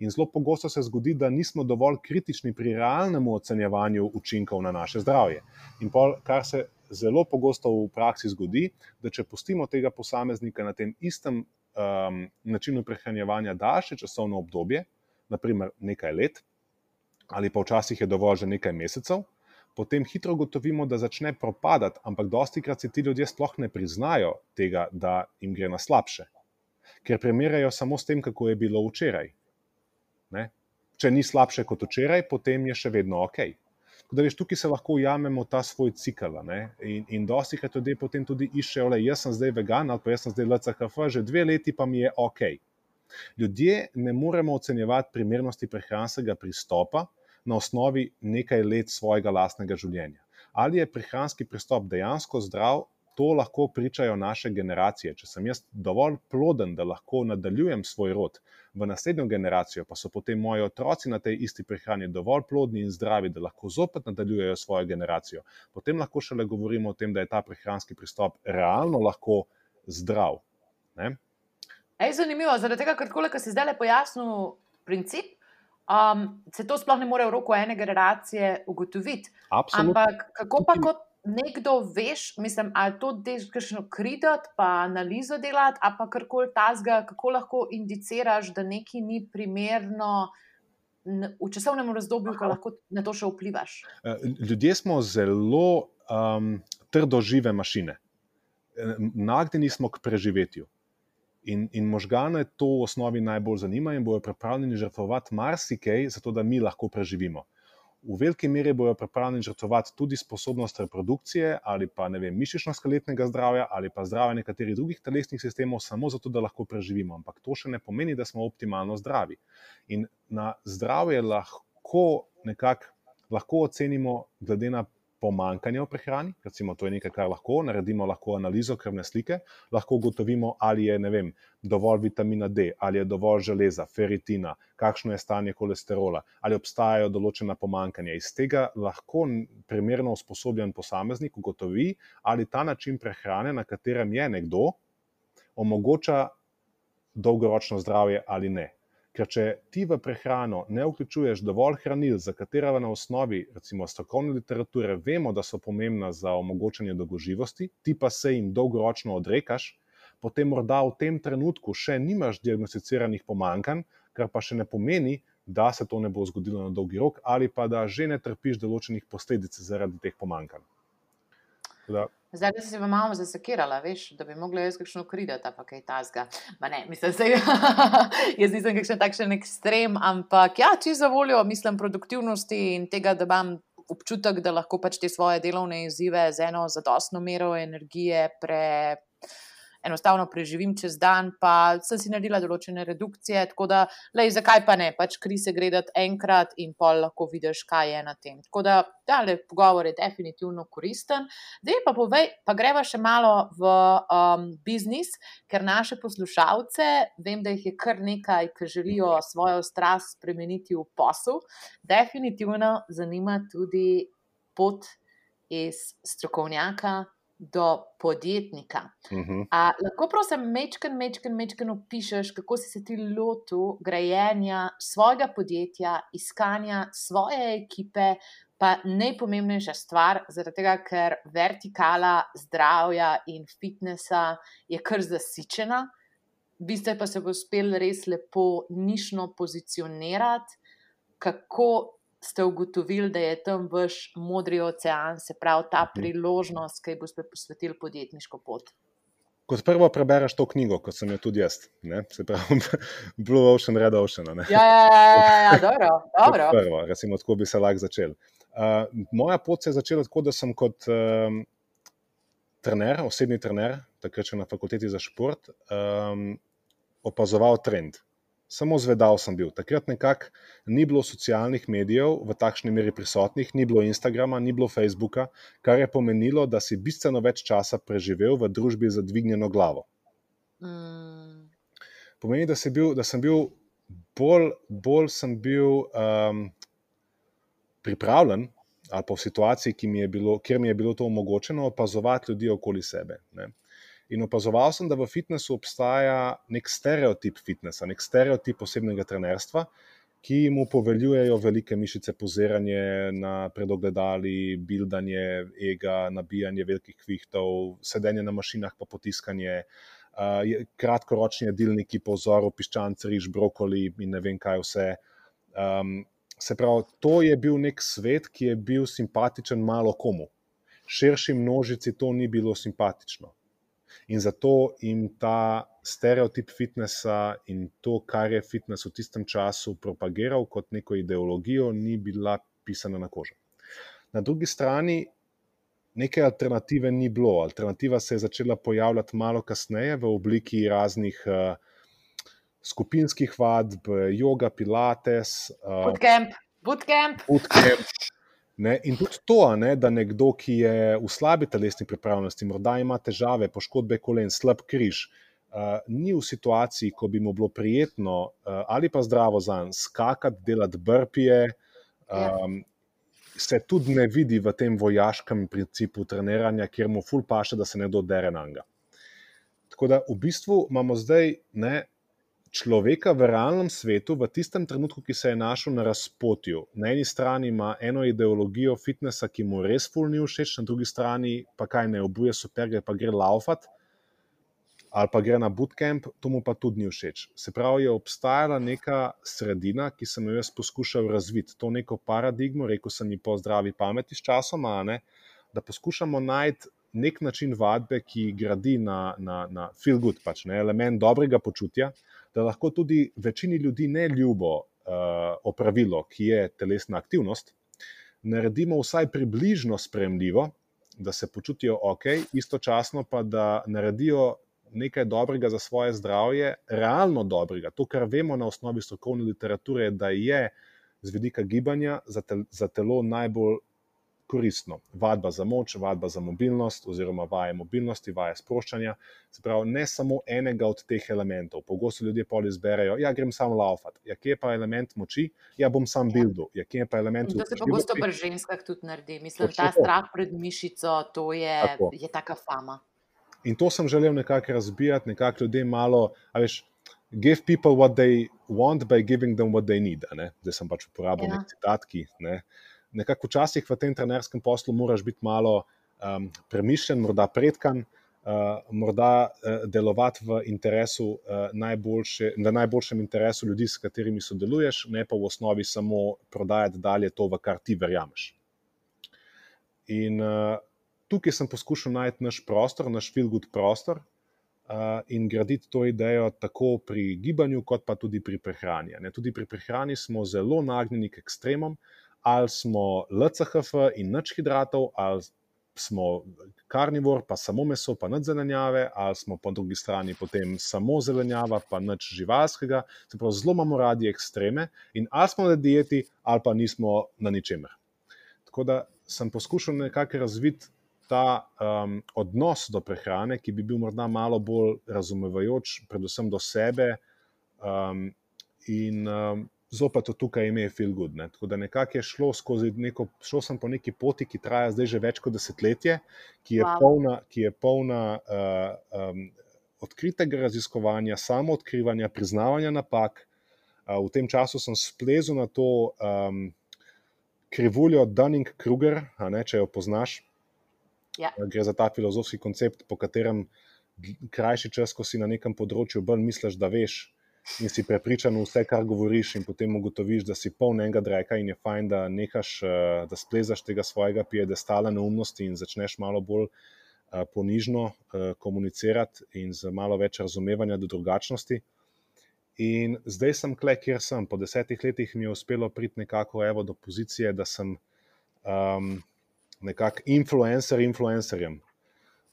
In zelo pogosto se zgodi, da nismo dovolj kritični pri realnem ocenjevanju učinkov na naše zdravje. In pol, kar se zelo pogosto v praksi zgodi, da če pustimo tega posameznika na tem istem um, načinu prehranjevanja daljše časovno obdobje, naprimer nekaj let, ali pa včasih je dovolj že nekaj mesecev, potem hitro ugotovimo, da začne propadati, ampak dosti krat si ti ljudje sploh ne priznajo tega, da jim gre na slabše. Ker primerjajo samo s tem, kako je bilo včeraj. Ne? Če ni slabše kot včeraj, potem je še vedno ok. Da, veš, tukaj se lahko ujamemo ta svoj cikl. In, in dosti krat ljudje potem tudi iščejo, da jaz sem zdaj vegan ali pa jaz sem zdaj LCHF, že dve leti pa mi je ok. Ljudje ne moremo ocenjevati primernosti prehranskega pristopa na osnovi nekaj let svojega lastnega življenja. Ali je prehranski pristop dejansko zdrav, to lahko pričajo naše generacije. Če sem jaz dovolj ploden, da lahko nadaljujem svoj rod v naslednjo generacijo, pa so potem moji otroci na tej isti prehrani dovolj plodni in zdravi, da lahko zopet nadaljujejo svojo generacijo, potem lahko šele govorimo o tem, da je ta prehranski pristop realno lahko zdrav. Ej, zanimivo, zaradi tega, ker si zdaj le pojasnil princip. Um, se to sploh ne more v roku ene generacije ugotoviti. Absolutno. Ampak kako pa kot nekdo veš, mislim, ali to delaš, kakšno kridati, pa analizo delati, ali pa karkoli tasga, kako lahko indiciraš, da nekaj ni primerno. V časovnem razdobju, ko lahko na to še vplivaš. Eh, ljudje smo zelo um, trdožive mašine, nagnjeni smo k preživetju. In, in možgane to v osnovi najbolj zanima in bojo pripravljeni žrtvovati marsikaj, zato da mi lahko preživimo v veliki meri bojo pripravljeni žrtvovati tudi sposobnost reprodukcije ali pa mišično-skeletnega zdravja ali pa zdravja nekaterih drugih telesnih sistemov, samo zato, da lahko preživimo. Ampak to še ne pomeni, da smo optimalno zdravi. In na zdravje lahko nekako lahko ocenimo, glede na pomankanje v prehrani, recimo to je nekaj, kar lahko naredimo, lahko analizo krvne slike, lahko ugotovimo, ali je vem, dovolj vitamina D, ali je dovolj železa, feritina, kakšno je stanje kolesterola, ali obstajajo določena pomankanja. Iz tega lahko primerno usposobljen posameznik ugotovi, ali ta način prehrane, na katerem je nekdo, omogoča dolgoročno zdravje ali ne. Ker če ti v prehrano ne vključuješ dovolj hranil, za katera na osnovi, recimo, strokovne literature, vemo, da so pomembna za omogočanje dolgoživosti, ti pa se jim dolgoročno odrekaš, potem morda v tem trenutku še nimaš diagnosticiranih pomankanj, kar pa še ne pomeni, da se to ne bo zgodilo na dolgi rok, ali pa da že ne trpiš določenih posledic zaradi teh pomankanj. Zdaj, da si se malo zasekirala, veš, da bi mogla jaz kakšno kridati, pa kaj tasga. Ma ne, mislim, da jaz nisem kakšen takšen ekstrem, ampak ja, če za voljo, mislim, produktivnosti in tega, da imam občutek, da lahko pač te svoje delovne izzive z eno zadostno mero energije pre enostavno preživim čez dan, pa sem si naredila določene redukcije. Tako da, lej, zakaj pa ne, pač kri se gledati enkrat in pol lahko vidiš, kaj je na tem. Tako da, da, le pogovor je definitivno koristen. Zdaj pa povej, pa greva še malo v um, biznis, ker naše poslušalce, vem, da jih je kar nekaj, ki želijo svojo strast spremeniti v posel, definitivno zanima tudi pot iz strokovnjaka do podjetnika. Uh mhm. -huh. A, lahko prosim, mečken, mečken, mečken opišeš, kako si se ti lotil grajenja svojega podjetja, iskanja svoje ekipe, pa najpomembnejša stvar, zaradi tega, ker vertikala zdravja in fitnesa je kar zasičena. Vi ste pa se uspeli res lepo nišno pozicionirati, kako ste ugotovili, da je tam vaš modri ocean, se pravi ta mhm. priložnost, ki boste posvetili podjetniško pot? Kot prvo, prebereš to knjigo, kot sem jo tudi jaz, ne? se pravi, Blue Ocean, Red Ocean. Ja, ja, ja, ja, ja, dobro. dobro. Prvo, recimo, tako bi se lahko začel. Uh, moja pot se je začela tako, da sem kot um, trener, osebni trener, takrat še na fakulteti za šport, um, opazoval trend samo zvedal sem bil. Takrat nekako ni bilo socialnih medijev v takšni meri prisotnih, ni bilo Instagrama, ni bilo Facebooka, kar je pomenilo, da si bistveno več časa preživel v družbi z dvignjeno glavo. Mm. Pomeni, da, bil, da sem bil bolj, bolj sem bil um, pripravljen. Ali pa v situaciji, mi bilo, kjer mi je bilo to omogočeno, opazovati ljudi okoli sebe. Ne. In opazoval sem, da v fitnessu obstaja nek stereotip fitnesa, nek stereotip osebnega trenerstva, ki mu poveljujejo velike mišice, poziranje na predogledali, bildanje ega, nabijanje velikih kvihtov, sedenje na mašinah, pa potiskanje. Uh, kratkoročni jedilniki po vzoru piščanc, riž, brokoli in ne vem kaj vse. Um, se pravi, to je bil nek svet, ki je bil simpatičen malo komu. Širši množici to ni bilo simpatično. In zato jim ta stereotip fitnesa in to, kar je fitness v tistem času propagiral kot neko ideologijo, ni bila pisana na kožo. Na drugi strani, neke alternative ni bilo. Alternativa se je začela pojavljati malo kasneje v obliki raznih uh, skupinskih vadb, yoga, pilates. Uh, bootcamp. Bootcamp. bootcamp. Ne? In tudi to, ne, da nekdo, ki je v slabi telesni pripravljenosti, morda ima težave, poškodbe kolen, slab križ, uh, ni v situaciji, ko bi mu bilo prijetno uh, ali pa zdravo za njim skakati, delati brpije. Um, se tudi ne vidi v tem vojaškem principu treniranja, kjer mu ful paše, da se ne dodere na njega. Tako da v bistvu imamo zdaj ne, človeka v realnem svetu, v tistem trenutku, ki se je našel na razpotju. Na eni strani ima eno ideologijo fitnesa, ki mu res fulni všeč, na drugi strani pa kaj ne obuje super, gre pa gre laufat ali pa gre na bootcamp, to mu pa tudi ni všeč. Se pravi, je obstajala neka sredina, ki sem jo jaz poskušal razviti, to neko paradigmo, rekel sem ji po zdravi pameti s časom, ne, da poskušamo najti nek način vadbe, ki gradi na, na, na feel good, pač, ne, element dobrega počutja, da lahko tudi večini ljudi ne ljubo uh, opravilo, ki je telesna aktivnost, naredimo vsaj približno spremljivo, da se počutijo ok, istočasno pa da naredijo nekaj dobrega za svoje zdravje, realno dobrega. To, kar vemo na osnovi strokovne literature, da je z vidika gibanja za, tel, za telo najbolj koristno. Vadba za moč, vadba za mobilnost, oziroma vaje mobilnosti, vaje sproščanja. Se pravi, ne samo enega od teh elementov. Pogosto ljudje pol izberejo, ja, grem samo laufat. Ja, kje pa element moči? Ja, bom sam ja. bildu. Ja, kje pa element moči? To se pogosto pri ženskah tudi naredi. Mislim, da ta strah pred mišico, to je, Tako. je taka fama. In to sem želel nekako razbijati, nekako ljudem malo, a veš. Give people what they want by giving them what they need. Zdaj sem pač uporabil ja. nek citat, ki ne. Uh, nekako včasih v tem trenerskem poslu moraš biti malo um, premišljen, morda predkan. uh, morda uh, delovati v, interesu, uh, najboljše, v najboljšem interesu ljudi, s katerimi sodeluješ, ne pa v osnovi samo prodajati dalje to, v kar ti verjameš. In uh, tukaj sem poskušal najti naš prostor, naš feel-good prostor. Uh, in graditi to idejo tako pri gibanju, kot pa tudi pri prehrani. Ne, tudi pri prehrani smo zelo nagnjeni k ekstremom, ali smo LCHF in nič hidratov, ali smo karnivor, pa samo meso, pa nič zelenjave, ali smo po drugi strani potem samo zelenjava, pa nič živalskega. Se pravi, zelo imamo radi ekstreme in ali smo na dieti, ali pa nismo na ničemer. Tako da sem poskušal nekako razviti ta um, odnos do prehrane, ki bi bil morda malo bolj razumevajoč, predvsem do sebe. Um, in um, zopet to tukaj ime Feel Good. Ne. Tako da nekako je šlo skozi neko, šel sem po neki poti, ki traja zdaj že več kot desetletje, ki je wow. polna, ki je polna uh, um, odkritega raziskovanja, samo odkrivanja, priznavanja napak. Uh, v tem času sem splezel na to um, krivuljo Dunning-Kruger, če jo poznaš. Ja. Gre za ta filozofski koncept, po katerem krajši čas, ko si na nekem področju, bolj misliš, da veš, in si prepričan v vse, kar govoriš, in potem ugotoviš, da si poln enega dreka in je fajn, da nehaš, eh, da splezaš tega svojega piedestala neumnosti in začneš malo bolj eh, ponižno eh, komunicirati in z malo več razumevanja do drugačnosti. In zdaj sem kle, kjer sem. Po desetih letih mi je uspelo priti nekako evo, do pozicije, da sem um, nekako influencer influencerjem.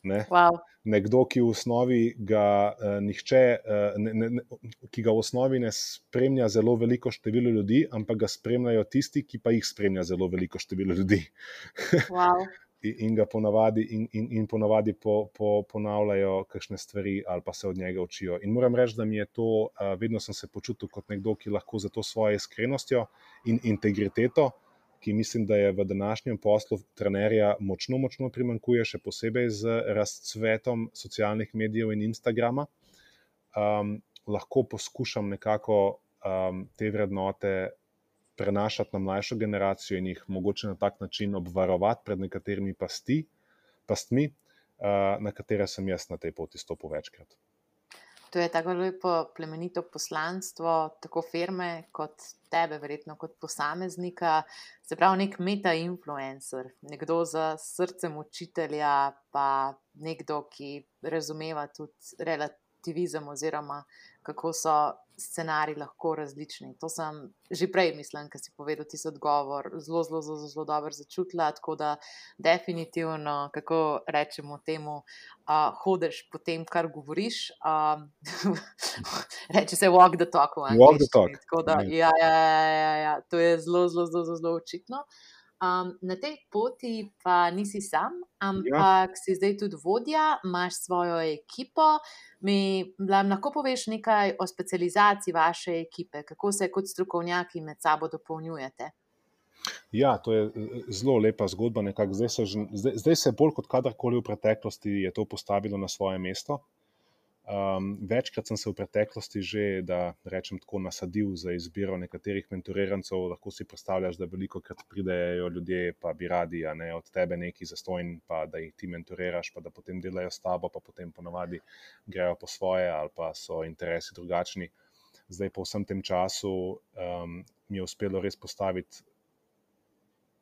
Ne? Wow nekdo, ki, ga, uh, nihče, uh, ne, ne, ki ga v osnovi ne spremlja zelo veliko število ljudi, ampak ga spremljajo tisti, ki pa jih spremlja zelo veliko število ljudi. Wow. in ga ponavadi, in, in, in ponavadi po, po, ponavljajo kakšne stvari, ali pa se od njega učijo. In moram reči, da mi je to, uh, vedno sem se počutil kot nekdo, ki lahko za to svojo iskrenostjo in integriteto ki mislim, da je v današnjem poslu trenerja močno, močno primankuje, še posebej z razcvetom socialnih medijev in Instagrama. Um, lahko poskušam nekako um, te vrednote prenašati na mlajšo generacijo in jih mogoče na tak način obvarovati pred nekaterimi pasti, pastmi, uh, na katere sem jaz na tej poti stopil večkrat. To je tako lepo, plemenito poslanstvo, tako firme kot tebe, verjetno kot posameznika. Se pravi, nek meta-influencer, nekdo z srcem učitelja, pa nekdo, ki razumeva tudi relativizem oziroma kako so scenariji lahko različni. To sem že prej, mislim, ki si povedal ti odgovor, zelo, zelo, zelo, zelo dobro začutila. Tako da, definitivno, kako rečemo temu, uh, hodiš po tem, kar govoriš. Um, reče se walk the talk. Walk the talk. Da, ja, ja, ja, ja, ja, to je zelo, zelo, zelo, zelo očitno. Um, na tej poti pa nisi sam, ampak ja. si zdaj tudi vodja, imaš svojo ekipo. Mi lahko poveš nekaj o specializaciji vaše ekipe, kako se kot strokovnjaki med sabo dopolnjujete. Ja, to je zelo lepa zgodba. Zdaj se, zdaj, zdaj se bolj kot kadarkoli v preteklosti je to postavilo na svoje mesto. Um, večkrat sem se v preteklosti že, da rečem tako, nasadil za izbiro nekaterih mentorirancov. Lahko si predstavljaš, da veliko krat pridejo ljudje, pa bi radi ne, od tebe neki zastojn, pa da jih ti mentoriraš, pa da potem delajo s tabo, pa potem ponovadi grejo po svoje ali pa so interesi drugačni. Zdaj, po vsem tem času, um, mi je uspelo res postaviti.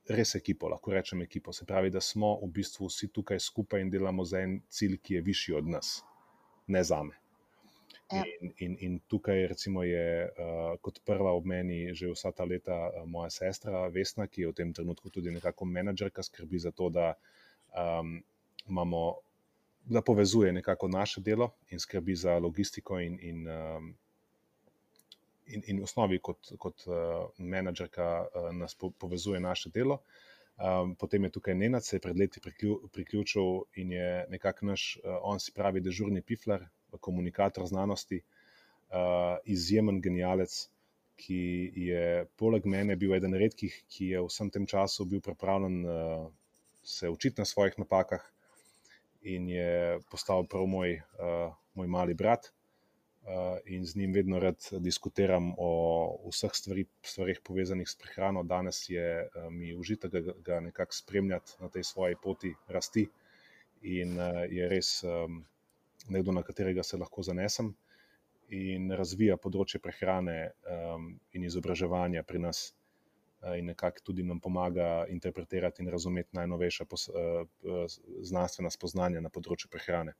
Res ekipo, lahko rečem ekipo. Se pravi, da smo v bistvu vsi tukaj skupaj in delamo za en cilj, ki je višji od nas ne za me. Ja. In, in, in tukaj, recimo, je uh, kot prva ob meni že vsa ta leta uh, moja sestra Vesna, ki je v tem trenutku tudi nekako menedžerka, skrbi za to, da, um, imamo, da povezuje nekako naše delo in skrbi za logistiko, in, in, um, in, in v osnovi kot, kot uh, menedžerka uh, nas po, povezuje naše delo. Um, potem je tukaj Nenad, se je pred leti priključil in je nekako naš, uh, on si pravi, dežurni pifler, komunikator znanosti, uh, izjemen genialec, ki je poleg mene bil eden redkih, ki je v vsem tem času bil pripravljen uh, se učiti na svojih napakah in je postal prav moj, uh, moj mali brat. Eh, in z njim vedno rad diskutiram o vseh stvari, stvarih povezanih s prehrano. Danes je eh, mi užitek ga nekako spremljati na tej svoji poti rasti in uh, je res um, nekdo, na katerega se lahko zanesem. In razvija področje prehrane um, in izobraževanja pri nas, in nekako tudi nam pomaga interpretirati in razumeti najnovejša znanstvena spoznanja na področju prehrane.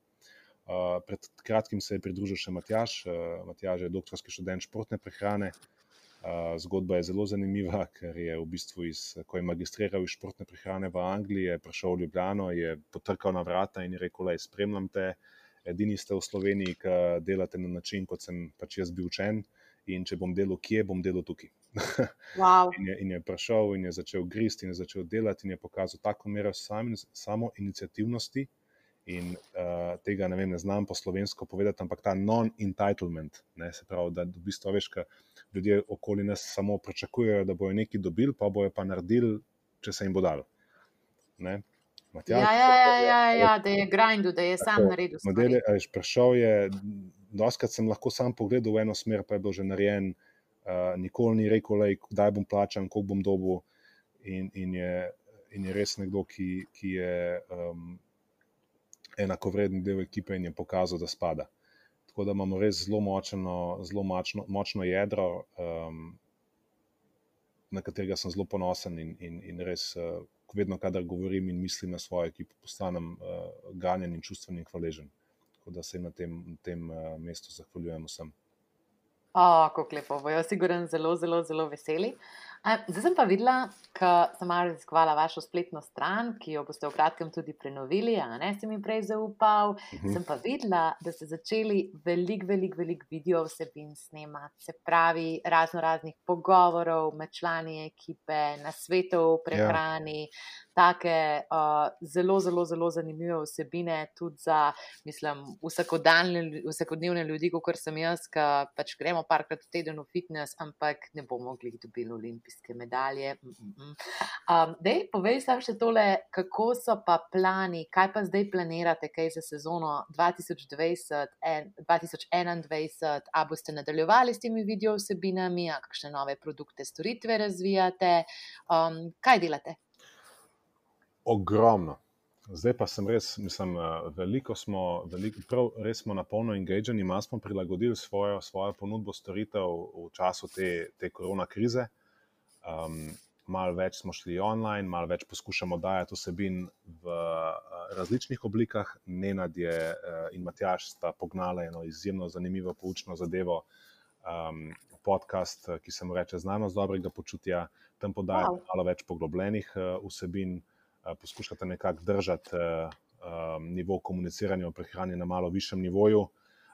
Uh, pred kratkim se je pridružil še Matjaš. Uh, Matjaš je doktorski študent športne prehrane, uh, Zgodba je zelo zanimiva, ker je v bistvu, iz, ko je magistriral iz športne prehrane v Angliji, je prišel v Ljubljano, je potrkal na vrata in je rekel: Le, spremljam te, edini ste v Sloveniji, ki delate na način, kot sem pač jaz bil učen. In če bom delal kje, bom delal tukaj. Wow. in, je, in je prišel in je začel gristi, in je začel delati, in je pokazal tako mero samo inicijativnosti. In uh, tega ne, vem, ne znam po slovensko povedati, ampak ta non-entitlement, se pravi, da v bistvu veš, da ljudje okoli nas samo pričakujejo, da bojo nekaj dobili, pa bojo pa naredili, če se jim bo dal. Ja, ja, ja, ja, ja, da je grindu, da je sam naredil. Modele, veš, prišel je, doskrat sem lahko sam pogledal v eno smer, pa je bil že narejen, uh, nikoli ni rekel, lej, kdaj bom plačan, koliko bom dobil. In, in, je, in je res nekdo, ki, ki je um, enakovreden del ekipe in je pokazal, da spada. Tako da imamo res zelo močno, zelo močno, močno jedro, um, na katerega sem zelo ponosen in, in, in res, uh, vedno, kadar govorim in mislim na svojo ekipo, postanem uh, ganjen in čustven in hvaležen. Tako da se na tem, tem uh, mestu zahvaljujem vsem. Oh, kako lepo, bojo sigurno zelo, zelo, zelo veseli. Zdaj sem pa videla, da sem malo raziskovala vašo spletno stran, ki jo boste v kratkem tudi prenovili. Ne sem jim prej zaupal. Uh mhm. -huh. Sem pa videla, da ste začeli veliko, veliko, veliko video vsebin snemati, se pravi, razno raznih pogovorov med člani ekipe, na svetu, v prehrani. Ja take uh, zelo, zelo, zelo zanimive vsebine, tudi za, mislim, vsakodnevne ljudi, kot sem jaz, ki pač gremo parkrat v teden v fitness, ampak ne bomo mogli dobiti olimpijske medalje. Um, dej, povej sam še tole, kako so pa plani, kaj pa zdaj planirate, kaj za sezono 2020 in 2021, a boste nadaljevali s temi video vsebinami, a kakšne nove produkte, storitve razvijate, um, kaj delate? ogromno. Zdaj pa sem res, mislim, eh, veliko smo, veliko, prav, res smo na polno engageni, malo smo prilagodili svojo, svojo ponudbo storitev v času te, te korona krize. Um, malo več smo šli online, malo več poskušamo dajati vsebin v uh, različnih oblikah. Nenad je uh, in Matjaš sta pognala eno izjemno zanimivo, poučno zadevo, um, podcast, ki se mu reče Znanost dobrega počutja, tam podajajo wow. malo več poglobljenih uh, vsebin. Eh, poskušate nekako držati eh, nivo komuniciranja o prehrani na malo višjem nivoju.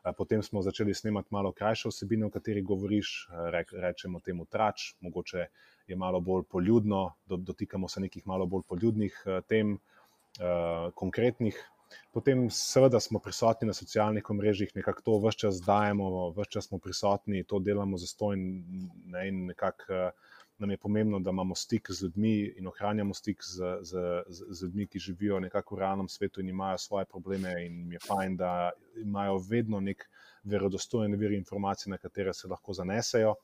Eh, potem smo začeli snemati malo krajše vsebine, o kateri govoriš, rečemo temu trač, mogoče je malo bolj poljudno, dotikamo se nekih malo bolj poljudnih tem, konkretnih. Potem, seveda, smo prisotni na socialnih mrežah, nekako to vse čas dajemo, vse čas smo prisotni, to delamo za stojn ne, in nekako nam je pomembno, da imamo stik z ljudmi in ohranjamo stik z, z, z, z ljudmi, ki živijo nekako v realnem svetu in imajo svoje probleme. In mi je fajn, da imajo vedno nek verodostojen vir informacij, na katere se lahko zanesejo.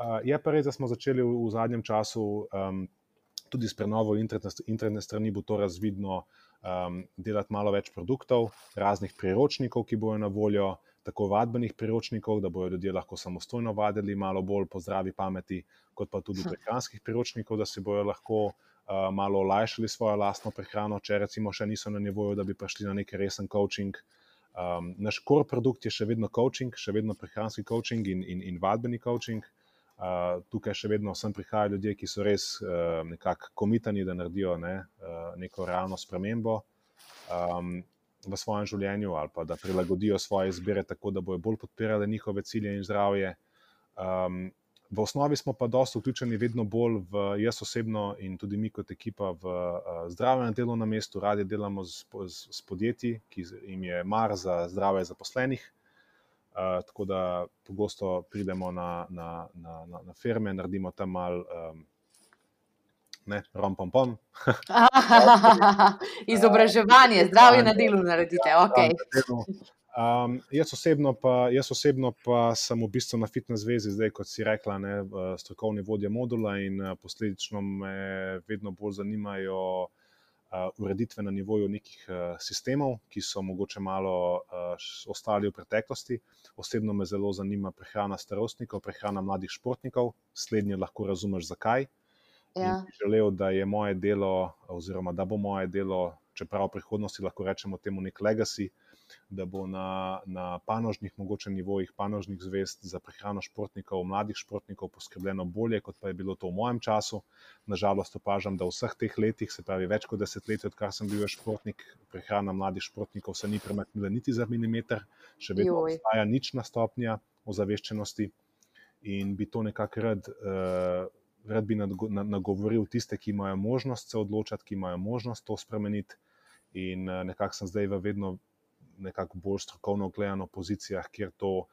Uh, je pa res, da smo začeli v, v zadnjem času um, tudi s prenovo internetne, internetne strani, bo to razvidno, um, delati malo več produktov, raznih priročnikov, ki bojo na voljo tako vadbenih priročnikov, da bodo ljudje lahko samostojno vadili, malo bolj po zdravi pameti, kot pa tudi prehranskih priročnikov, da si bodo lahko uh, malo olajšali svojo lastno prehrano, če recimo še niso na nivoju, da bi prišli na neki resen coaching. Um, naš core produkt je še vedno coaching, še vedno prehranski coaching in, in, in vadbeni coaching. Uh, tukaj še vedno sem prihajajo ljudje, ki so res uh, nekako komitani, da naredijo ne, uh, neko realno spremembo. Um, v svojem življenju ali pa da prilagodijo svoje izbire tako, da bojo bolj podpirali njihove cilje in zdravje. Um, v osnovi smo pa dosta vključeni vedno bolj v jaz osebno in tudi mi kot ekipa v uh, zdravje na delovnem mestu, radi delamo z, z, z podjetji, ki jim je mar za zdravje zaposlenih. Uh, tako da pogosto pridemo na, na, na, na, na firme, naredimo tam malo um, ne, rom pom pom. Izobraževanje, zdravje na delu naredite. Okay. Um, jaz, osebno pa, jaz osebno pa sem v bistvu na fitness zvezi, zdaj kot si rekla, ne, strokovni vodja modula in posledično me vedno bolj zanimajo ureditve na nivoju nekih sistemov, ki so mogoče malo ostali v preteklosti. Osebno me zelo zanima prehrana starostnikov, prehrana mladih športnikov, slednje lahko razumeš, zakaj. Ja. Želel, da je moje delo, oziroma da bo moje delo, čeprav v prihodnosti lahko rečemo temu nek legacy, da bo na, na panožnih, mogoče nivojih panožnih zvest za prehrano športnikov, mladih športnikov poskrbljeno bolje, kot pa je bilo to v mojem času. Nažalost, opažam, da v vseh teh letih, se pravi več kot desetletje, odkar sem bil športnik, prehrana mladih športnikov se ni premaknila niti za milimeter, še vedno obstaja nična stopnja ozaveščenosti in bi to nekako rad. Uh, Rad bi nagovoril tiste, ki imajo možnost se odločiti, ki imajo možnost to spremeniti, in eh, nekako sem zdaj v vedno nekako bolj strokovno gledano pozicijah, kjer to uh,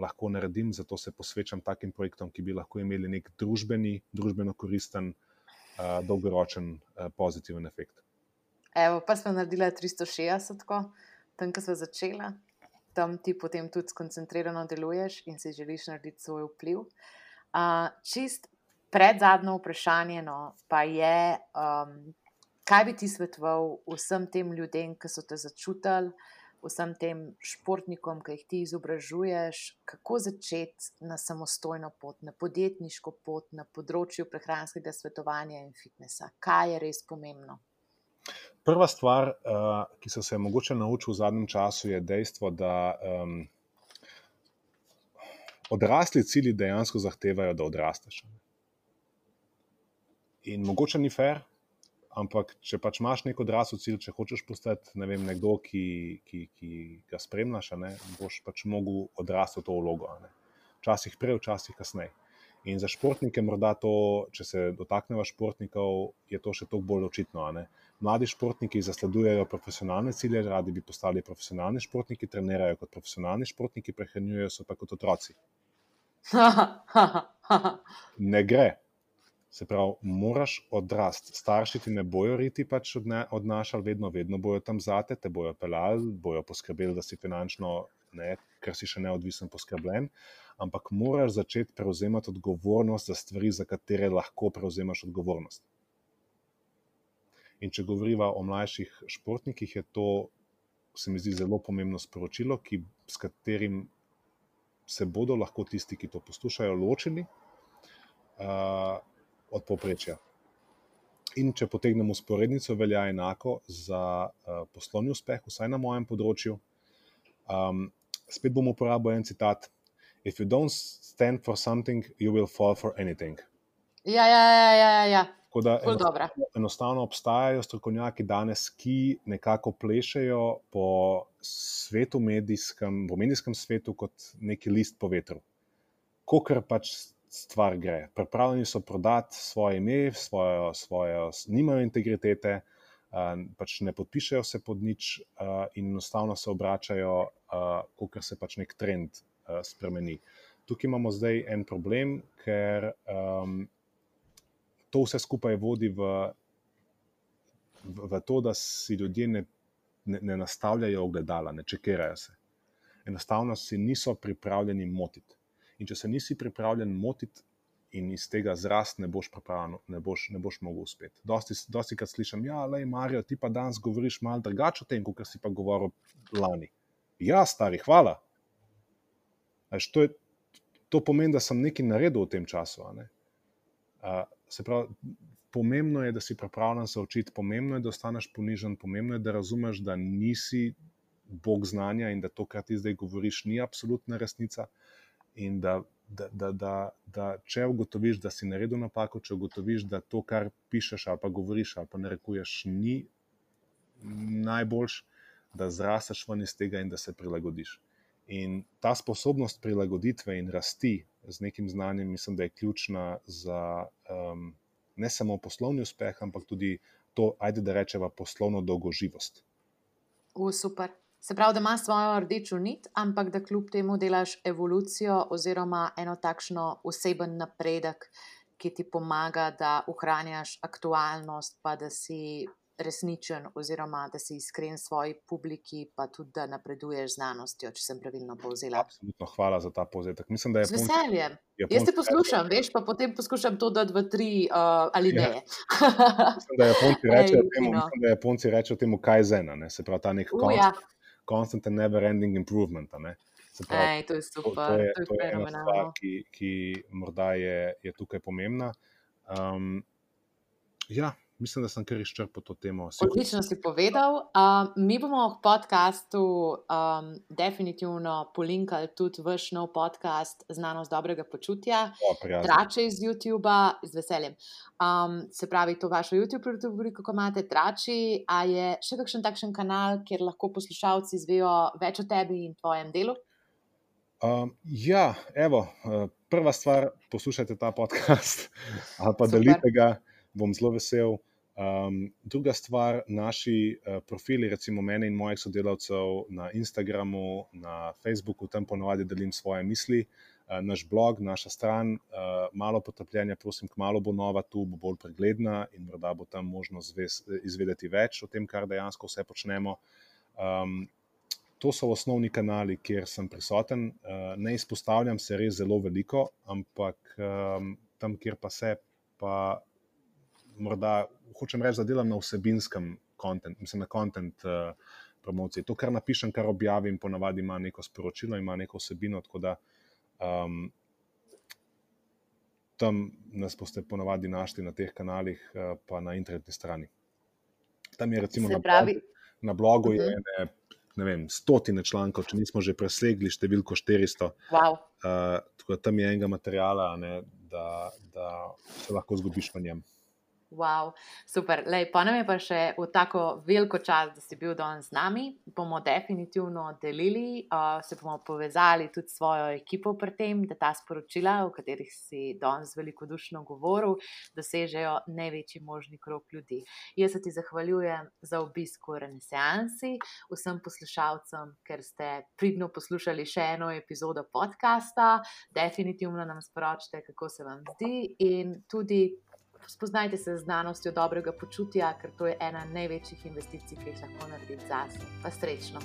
lahko naredim. Zato se posvečam takim projektom, ki bi lahko imeli nek družbeni, družbeno koristen, uh, dolgoročen, uh, pozitiven efekt. Evo, pa smo naredili 360, tam, ko smo začeli, tam ti potem tudi skoncentrirano deluješ in si želiš narediti svoj vpliv. Uh, čist pred zadnjo vprašanje, no, pa je, um, kaj bi ti svetoval vsem tem ljudem, ki so te začutili, vsem tem športnikom, ki jih ti izobražuješ, kako začeti na samostojno pot, na podjetniško pot, na področju prehranskega svetovanja in fitnesa. Kaj je res pomembno? Prva stvar, uh, ki sem se mogoče naučil v zadnjem času, je dejstvo, da um, odrasli cilji dejansko zahtevajo, da odrasteš. In mogoče ni fair, Ampak, če pač imaš neko odraslo cilj, če hočeš postati ne vem, nekdo, ki, ki, ki ga spremljaš, ne, boš pač mogel odrasti v to vlogo. Včasih prej, včasih kasneje. In za športnike, morda to, če se dotaknemo športnikov, je to še toliko bolj očitno. Mladi športniki zasledujejo profesionalne cilje, radi bi postali profesionalni športniki, trenirajo kot profesionalni športniki, prehranjujejo se pa kot otroci. Ne gre. Se pravi, moraš odrasti. Starši ti ne bojo riti pač odnašali, vedno, vedno bojo tam zate, te bojo pelali, bojo poskrbeli, da si finančno, ne, ker si še neodvisen, poskrbljen. Ampak moraš začeti prevzemati odgovornost za stvari, za katere lahko prevzemaš odgovornost. In če govoriva o mlajših športnikih, je to, se mi zdi, zelo pomembno sporočilo, ki, s katerim se bodo lahko tisti, ki to poslušajo, ločili. Uh, od povprečja. In če potegnemo usporednico, velja enako za uh, poslovni uspeh, vsaj na mojem področju. Um, spet bom uporabil en citat: If you don't stand for something, you will fall for anything. Ja, ja, ja, ja. ja. ja. Da, enostavno, enostavno obstajajo strokovnjaki danes, ki nekako plešejo po svetu, medijskem, v medijskem svetu, kot neki list po vetru. Kokr pač stvar gre. Pripravljeni so prodati svoje ime, svojo, svojo, nimajo integritete, pač ne podpišajo se pod nič in enostavno se obračajo, kot se pač nek trend spremeni. Tukaj imamo zdaj en problem, ker um, to vse skupaj vodi v, v, v to, da si ljudje ne, ne, ne nastavljajo ogledala, ne čekirajo se. Enostavno si niso pripravljeni motiti. In če se nisi pripravljen motiti in iz tega zrast, ne boš ne boš, ne boš mogel uspeti. Dosti, dosti krat slišim, ja, le, Marijo, ti pa danes govoriš malo drugače o tem, kot si pa govoril lani. Ja, stari, hvala. Až, to, je, to pomeni, da sem nekaj naredil v tem času. Uh, se pravi, pomembno je, da si pripravljen se učiti, pomembno je, da ostaneš ponižen, pomembno je, da razumeš, da nisi bog znanja in da to, kar ti zdaj govoriš, ni absolutna resnica in da, da, da, da, da če ugotoviš, da si naredil napako, če ugotoviš, da to, kar pišeš ali pa govoriš ali pa narekuješ, ni najboljš, da zrasteš ven iz tega in da se prilagodiš. In ta sposobnost prilagoditve in rasti z nekim znanjem, mislim, da je ključna za um, ne samo poslovni uspeh, ampak tudi to, ajde da rečemo, poslovno dolgoživost. U, super. Se pravi, da imaš svojo rdečo nit, ampak da kljub temu delaš evolucijo oziroma eno takšno oseben napredek, ki ti pomaga, da ohranjaš aktualnost, pa da si resničen, oziroma da si iskren svoji publiki, pa tudi da napreduješ znanostjo, če sem pravilno povzela. Absolutno, hvala za ta povzetek. Mislim, da je z veseljem. Jaz te poslušam, veš, pa potem poskušam to dati v tri uh, ali ne. Ja. mislim, da Japonci rečejo temu, no. mislim, da Japonci rečejo temu kaj zena, ne? se pravi ta nek uh, ja. Constant and never ending improvement. Pravi, Ej, to je super, to je, to je, to je ena stvar, ki, ki morda je, je tukaj pomembna. Um, ja, mislim, da sem kar izčrpal to temo. Odlično si povedal. Uh, mi bomo v podkastu um, definitivno polinkali tudi vaš nov podcast Znanost dobrega počutja, Trače iz YouTube-a, z veseljem. Um, se pravi, to vašo YouTube rubriko, ko imate Trači, a je še kakšen takšen kanal, kjer lahko poslušalci izvejo več o tebi in tvojem delu? Um, ja, evo, prva stvar, poslušajte ta podcast ali pa delite ga, bom zelo vesel. Um, druga stvar, naši uh, profili, recimo mene in mojih sodelavcev na Instagramu, na Facebooku, tam ponovadi delim svoje misli, uh, naš blog, naša stran, uh, malo potrpljenja, prosim, kmalo bo nova tu, bo bolj pregledna in morda bo tam možno zves, izvedeti več o tem, kar dejansko vse počnemo. Um, to so osnovni kanali, kjer sem prisoten. Uh, ne izpostavljam se res zelo veliko, ampak um, tam, kjer pa se, pa morda hočem reči, da delam na vsebinskem kontentu, mislim na kontent uh, promociji. To, kar napišem, kar objavim, ponavadi ima neko sporočilo, ima neko vsebino. Tako da um, tam nas boste ponavadi našli na teh kanalih, uh, pa na internetni strani. Tam je recimo na blogu, na blogu uh -huh. je mhm. ne, ne vem, stotine člankov, če nismo že presegli številko 400. Wow. Uh, tako da tam je enega materijala, ne, da, da se lahko zgubiš v njem. Wow, super. Lej, pa nam je pa še v tako veliko čas, da si bil danes z nami. Bomo definitivno delili, uh, se bomo povezali tudi s svojo ekipo pri tem, da ta sporočila, o katerih si danes velikodušno govoril, dosežejo največji možni krok ljudi. Jaz se ti zahvaljujem za obisk v Renesansi, vsem poslušalcem, ker ste pridno poslušali še eno epizodo podcasta. Definitivno nam sporočite, kako se vam zdi in tudi spoznajte se z znanostjo dobrega počutja, ker to je ena največjih investicij, ki jih lahko naredite zase. Pa srečno!